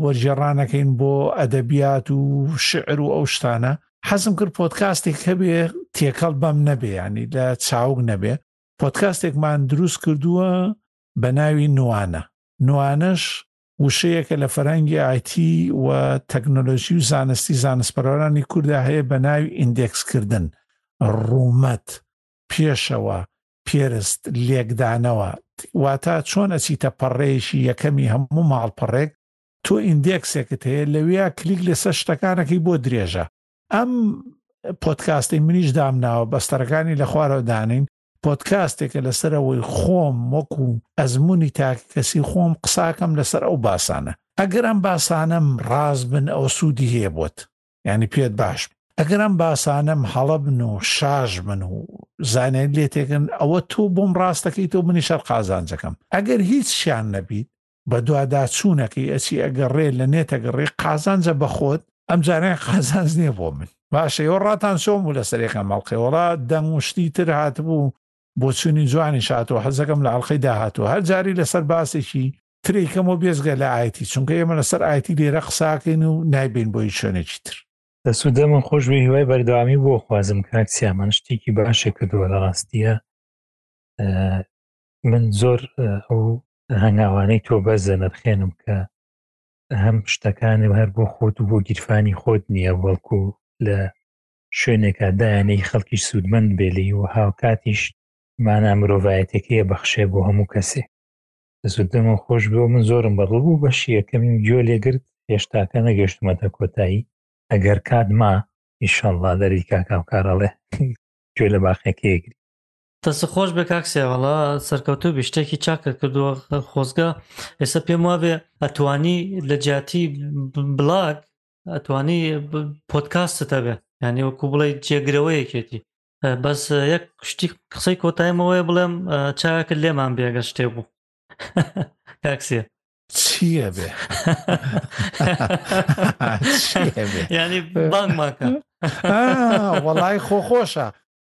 وەرجێڕانەکەین بۆ ئەدەبیات و شعر و ئەو شتانە حەزم کرد پۆتکاستێک هەبێ تێکەڵ بەم نەبێ ینی لە چاوک نەبێ پۆدکاستێکمان دروست کردووە بە ناوی نوانە نوانەش وشەیەکە لە فەرەنگی ئایتی و تەکنۆلۆژی و زانستی زانستپەرۆرانی کووردا هەیە بە ناوی ئیندێکسکردن ڕوومەت پێشەوە پێرست لێکدانەوە واتا چۆن ئەچیتە پەڕێیشی یەکەمی هەموو ماڵپەڕێک تۆ ئیندێکسێکت هەیە لەوێ کلیک لەسەر شتەکانەکەی بۆ درێژە ئەم پۆتکاستی منیش دامناوە بەستەرەکانی لە خوارەوە دانین پۆتکاستێکە لەسەر ئەوەی خۆم وەکو ئەزمموی تاک کەسی خۆم قساکەم لەسەر ئەو باسانە ئەگەر ئەم باسانم ڕاز بن ئەو سوودی هەیە بۆت ینی پێت باش ئەگەر ئەم باسانم هەڵە بن و شاش من و زانێن لێتێکن ئەوە تۆ بۆم ڕاستەکەی تۆ منی شەر قازانجەکەم ئەگەر هیچ شیان نەبیت بەدواداچوونەکەی ئەچی ئەگەڕێ لە نێت ئەگەڕێ قازانجە بەخۆت ئەم جارەیان قازانج نییە بۆ من باشە ئێوە ڕاتان چۆن بوو لەسەر یەکەم ئەڵقەی وەڵا دەنگ و شتی تر هاتبوو بۆچوونی جوانیش هاتووە حەزەکەم لە ئەڵقەی داهاتووە هەر جاری لەسەر باسێکی ترێی کەمەوە بێزگە لە ئایتی چونکە ئێمە لەسەر ئایتی لێرە قساکەین و نایبین بۆ هیچ شوێنێکی تر دەسو دەمە خۆش بێ هیوای بەردەوامی بۆ خوازم کاک سیامان شتێکی باشێک کردووە لە ڕاستیە من زۆر ئەو هەنگاوانەی تۆ بەس دەنرخێنم کە هەم شتەکانم هەر بۆ خۆت و بۆ گیرفانی خۆت نییە بەڵکو لە شوێنێکا دایانەی خەڵکی سوودمەند بێلی و هاوکاتیش مانا مرۆڤایەتەکەیە بەخشێ بۆ هەموو کەسێ دەسودەمە خۆش بۆ من زۆرم بەڕڵ بوو بەشی یەکەمیم گوێ لێگرت هێشتاکە نەگەشتمەتە کۆتایی ئەگەر کات ما ئیشەڵڵا دەری کاکاو کارەڵێ گوێ لە باقیەکەیەگری دەستت خۆش بێ کاک سیا وەڵا سەرکەوتوو بی شتێکی چاکە کردووە خۆزگە ئێستا پێم وابێ ئەتوانی لە جیاتی بڵاگ ئەتوانی پۆتکاستتە بێ ینی وەکو بڵێ جێگرەوەیەکێتی بەس یەک شتی قسەی کۆتایمەوەی بڵێم چاکە لێمان بێگە شتێ بوو کاکسە چییە بێ ینی بانگماکە وەڵی خۆخۆشە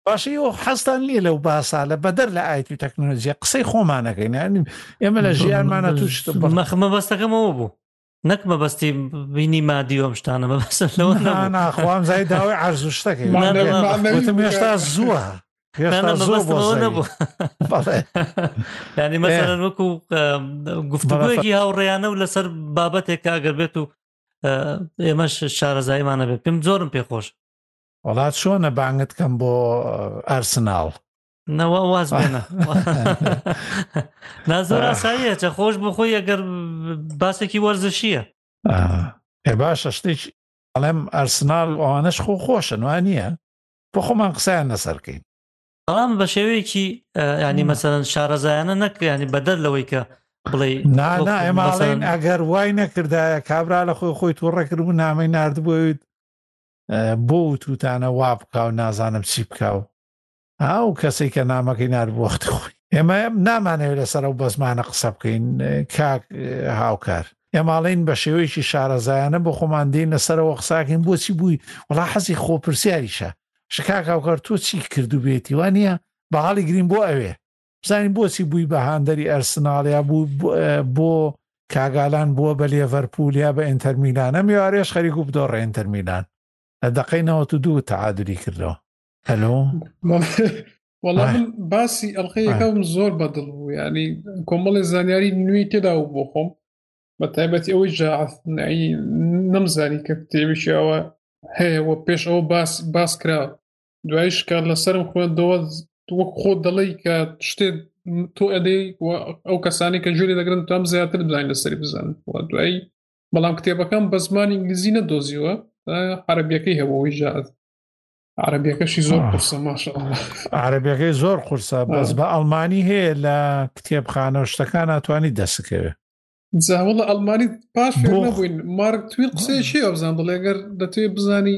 باشە ئێوە حەزتان نیە لەو باسە لە بەدەر لە ئایتی و تەکنۆلۆژیە قسەی خۆمانەکەین یعنی ئێمە لە ژیانمانە توش مەخمە بەستەکەمەوە بوو نەک مەبەستی بینی مادی وەم شتانە مەبەسە لەوە ناخوام زای داوای عرز شتەکە هێشتا زووە ینی مەسەرەن وەکو گفتگوەکی هاوڕێیانە و لەسەر بابەتێک کاگەر بێت و ئێمەش شارەزایمانە بێت پێم زۆرم پێخۆش وەڵا چۆنە بانگت کەم بۆ ئەرسناڵ نەوە واز بێنە نازۆر ئاساییە چە خۆش بخۆی ئەگەر باسێکی وەرزشیە ئێ باشە شتێک ئەڵێم ئەرسنال ئەوانش خۆ خۆشن وان نییە بۆ خۆمان قسەیان نەسەرکەین بەڵام بە شێوەیەکی ینی مەسەرەن شارەزایانە نەک ینی بەدەر لەوەی کە بڵێ ئەگەر وای نەکردایە کابرا لە خۆی خۆی تووڕەکرد و نامەی نردبوویت بۆ وتوتانە وا بکاو نازانم چی بکاو ئەو کەسێک کە نامەکەی نار بۆخت خۆی ئێمە نامانەوێت لەسەر ئەو بەزمانە قسە بکەین کاک هاوکار ئێماڵین بە شێوەیەکی شارەزایانە بۆ خۆمان دێن لەسەرەوە قساکەین بۆچی بووی وڵا حەزی خۆپرسیاریشە شکاک هاوکار تۆ چی کردو بێتی وانە بەهاڵی گرین بۆ ئەوێ بزانین بۆچی بووی بە هاندەری ئەرسناڵ یا بوو بۆ کاگالان بووە بە لێڤەرپول یا بە ئینتەرمیلان ئەم یوارێش خەریک و بدۆڕە ئینتەرمیلان لە دقەی نەوەت و دوو تەعادلی کردەوە هەلو وەڵا من باسی ئەڵلقەیەکەم زۆر بەدڵ بوو ینی کۆمەڵی زانیاری نوێی تێدا و بۆ خۆم بە تایبەتی ئەوەی جاعات نەمزانی کە تێویشەوە هەیە وە پێش ئەوە باس باس کراوە دوای شکار لەسرم خوێندەوە وەک خۆ دەڵی کە شتێ تۆ ئەدەی ئەو کەسانی کە جوێری دەگرن تام زیاتر دراین لەسەری بزان دوایی بەڵام کتێبەکەم بە زمان ئینگلیزی نەدۆزیوە عربیەکەی هەبەوەی ژات عربیەکەشی زۆر قرسە ماش عربیەکەی زۆر قرسە بەس بە ئەلمانی هەیە لە کتێبخانە شتەکان ناتوانانی دەسکەوێت زاوڵە ئەلمانی پاش نەبووین مارک توی قسەی چی ئەوزان دڵێگەر دەتوێ بزانی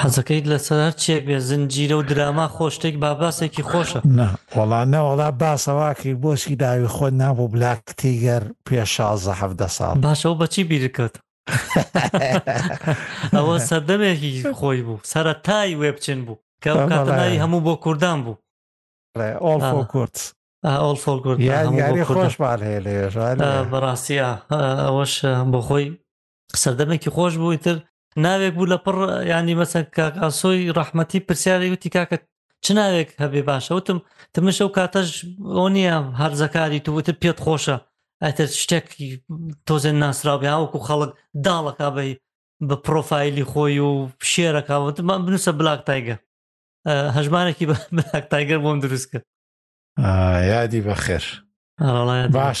حەزەکەیت لەسەر هەرچیەک بێت زنجیرە و دراما خۆ شتێک با باسێکی خۆشە. نا وەڵا نا وەڵا باسە واکەی بۆچی ناوی خۆت نابوو بلاک تیگەر پێش شازدە حەڤدە ساڵ. باشە ئەو بەچی بیرت کەوت ئەوە سەردەمێکی خۆی بوو سەرەتای وێب چین بوو کە ئەو کاتە ناوی هەموو بۆ کوردان بوو ئۆڵ فۆ کورد ئۆڵ فۆ کورد یاری خۆشمان هەیە لەوێژ بەڕاستیە ئەوەش بۆ خۆی سەردەمێکی خۆش بووی تر ناوێک بوو لە پڕ ینی مەسە کاکاسۆی ڕەحمەتی پرسیاری وتی کاکە چ ناوێک هەبێ باشە وتم تمش ئەو کاتەش ئەو نییە هەرزەکاری تو وتر پێت خۆشە ئەتر شتێک تۆزێن ناسرااو یاوەکو خەڵک داڵەکە بەی بە پرۆفایلی خۆی و شێرەکەوت من بنووسە بلاک تایگە هەژمارێکی بە بلاک تایگەر بۆم دروست کرد یادی بەخێر باش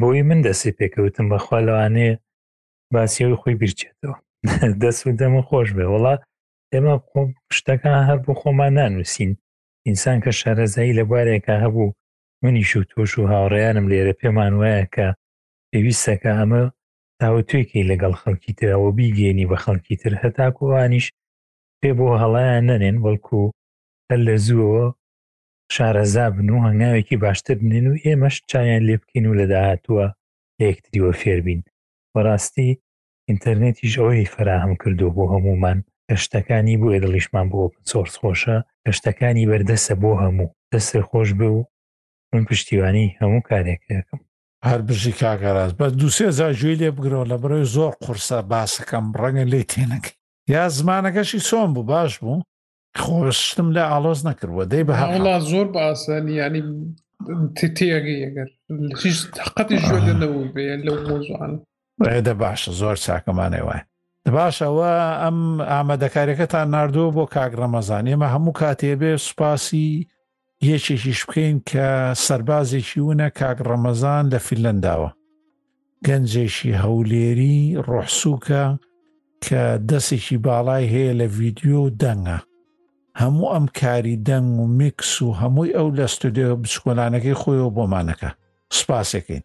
بۆی من دەستی پێکەوتم بەخوا لەوانەیە باسی ئەوی خۆی بیرچێتەوە دەست و دەمە خۆش بێ وڵا ئێمە خۆ شتەکان هەر بۆ خۆمان نانووسین ئینسان کە شارەزایی لە بوارێکە هەبوو منیش و تۆش و هاوڕێیانم لێرە پێمان وایە کە پێویستەکە ئەمە تاوتوێکی لەگەڵ خەڵکی ترەوە بیگەێنی بە خەڵکی تر هەتاکووانیش پێ بۆ هەڵیان نەنێن بەڵکو هەر لە زووەوە شارەزا بن و هەنگاوێکی باشتر بنێن و ئێمەش چاویان لێ بکەین و لە داهاتووە لە یەکتریوە فێر بین. بەڕاستی ئینتەرنێتیش ئەوەی فەراهەم کردووە بۆ هەموومان کە شتەکانی بۆیە دڵیشمان بۆ ئۆپن سۆرس خۆشە کە شتەکانی بەردەسە بۆ هەموو. دەستت خۆش بێ و من پشتیوانی هەموو کارێک ئەکەم. هەر بژی کاک ئاراس بەس دوو سێ جار گوێی لێ بگرەوە لە بەرەوەی زۆر قورسە باسەکەم ڕەنگە لێی تێنەگەی. یا زمانەکەشی چۆن بوو باش بوو؟ خۆش شتم لە ئالۆز نەکردوە دەی بە هەڵا زۆر بە ئاسانی ینی تێگەی ئەگەر هیچ قەتی ژێ لە نەوە بێ لەو مۆزوان دە باشە زۆر چاکەمانێ وایە باشەوە ئەم ئامادەکاریەکەتان نردووە بۆ کاک ڕەمەزان ئێمە هەموو کاتێ بێ سوپاسی یەکێکیش بکەین کە سەربازێکی ونە کاک ڕەمەزان لە فیلەنداوە گەنجێکی هەولێری ڕۆحسووکە کە دەستێکی باڵای هەیە لە ڤیددیو و دەنگە هەموو ئەم کاری دەنگ و میکس و هەمووی ئەو لە ستودێ بچکۆلانەکەی خۆیەوە بۆمانەکە سپاسەکەین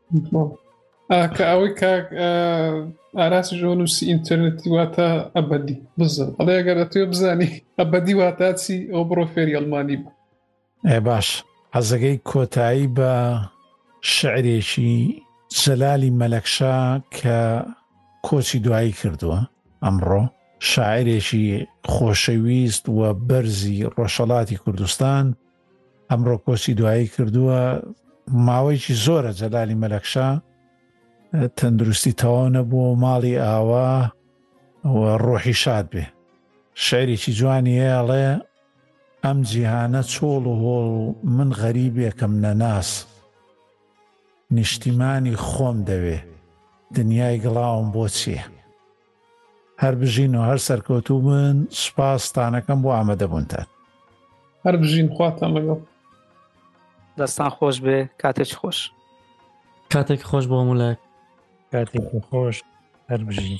کە ئەوەی کاک ئاراسی ژۆ نووسی ئینتەرنێتی واتە ئەبدی بزن ئەڵێ گەرە توێ بزانی ئەبدی واتاچی ئەو بڕۆ فێری ئەلمانی بە ئێ باش حەزەکەی کۆتایی بە شعرێکی جەلالی مەلەکشا کە کۆچی دوایی کردووە ئەمڕۆ شاعرێکی خۆشەویست و بەرزی ڕۆژەڵاتی کوردستان ئەمڕۆ کۆچی دوایی کردووە ماوەیەکی زۆرە جەلالی مەلەکشا تەندروستی تەواو نەبووە و ماڵی ئاوا و ڕۆحی شاد بێ شعرێکی جوانی هەیەڵێ ئەم جیهانە چۆڵ و هۆڵ و من غەریبێکم نەناس نیشتیمانی خۆم دەوێ دنیای گڵاوم بۆ چییە؟ هەر بژین و هەر سەرکەوتوو بن سوپاستانەکەم بۆ ئامادەبوونتان هەر بژین خواتان لەگەڵ دەستان خۆش بێ کاتێک خۆش کاتێک خۆش بۆ مولە کاتێک خۆش هەر بژین.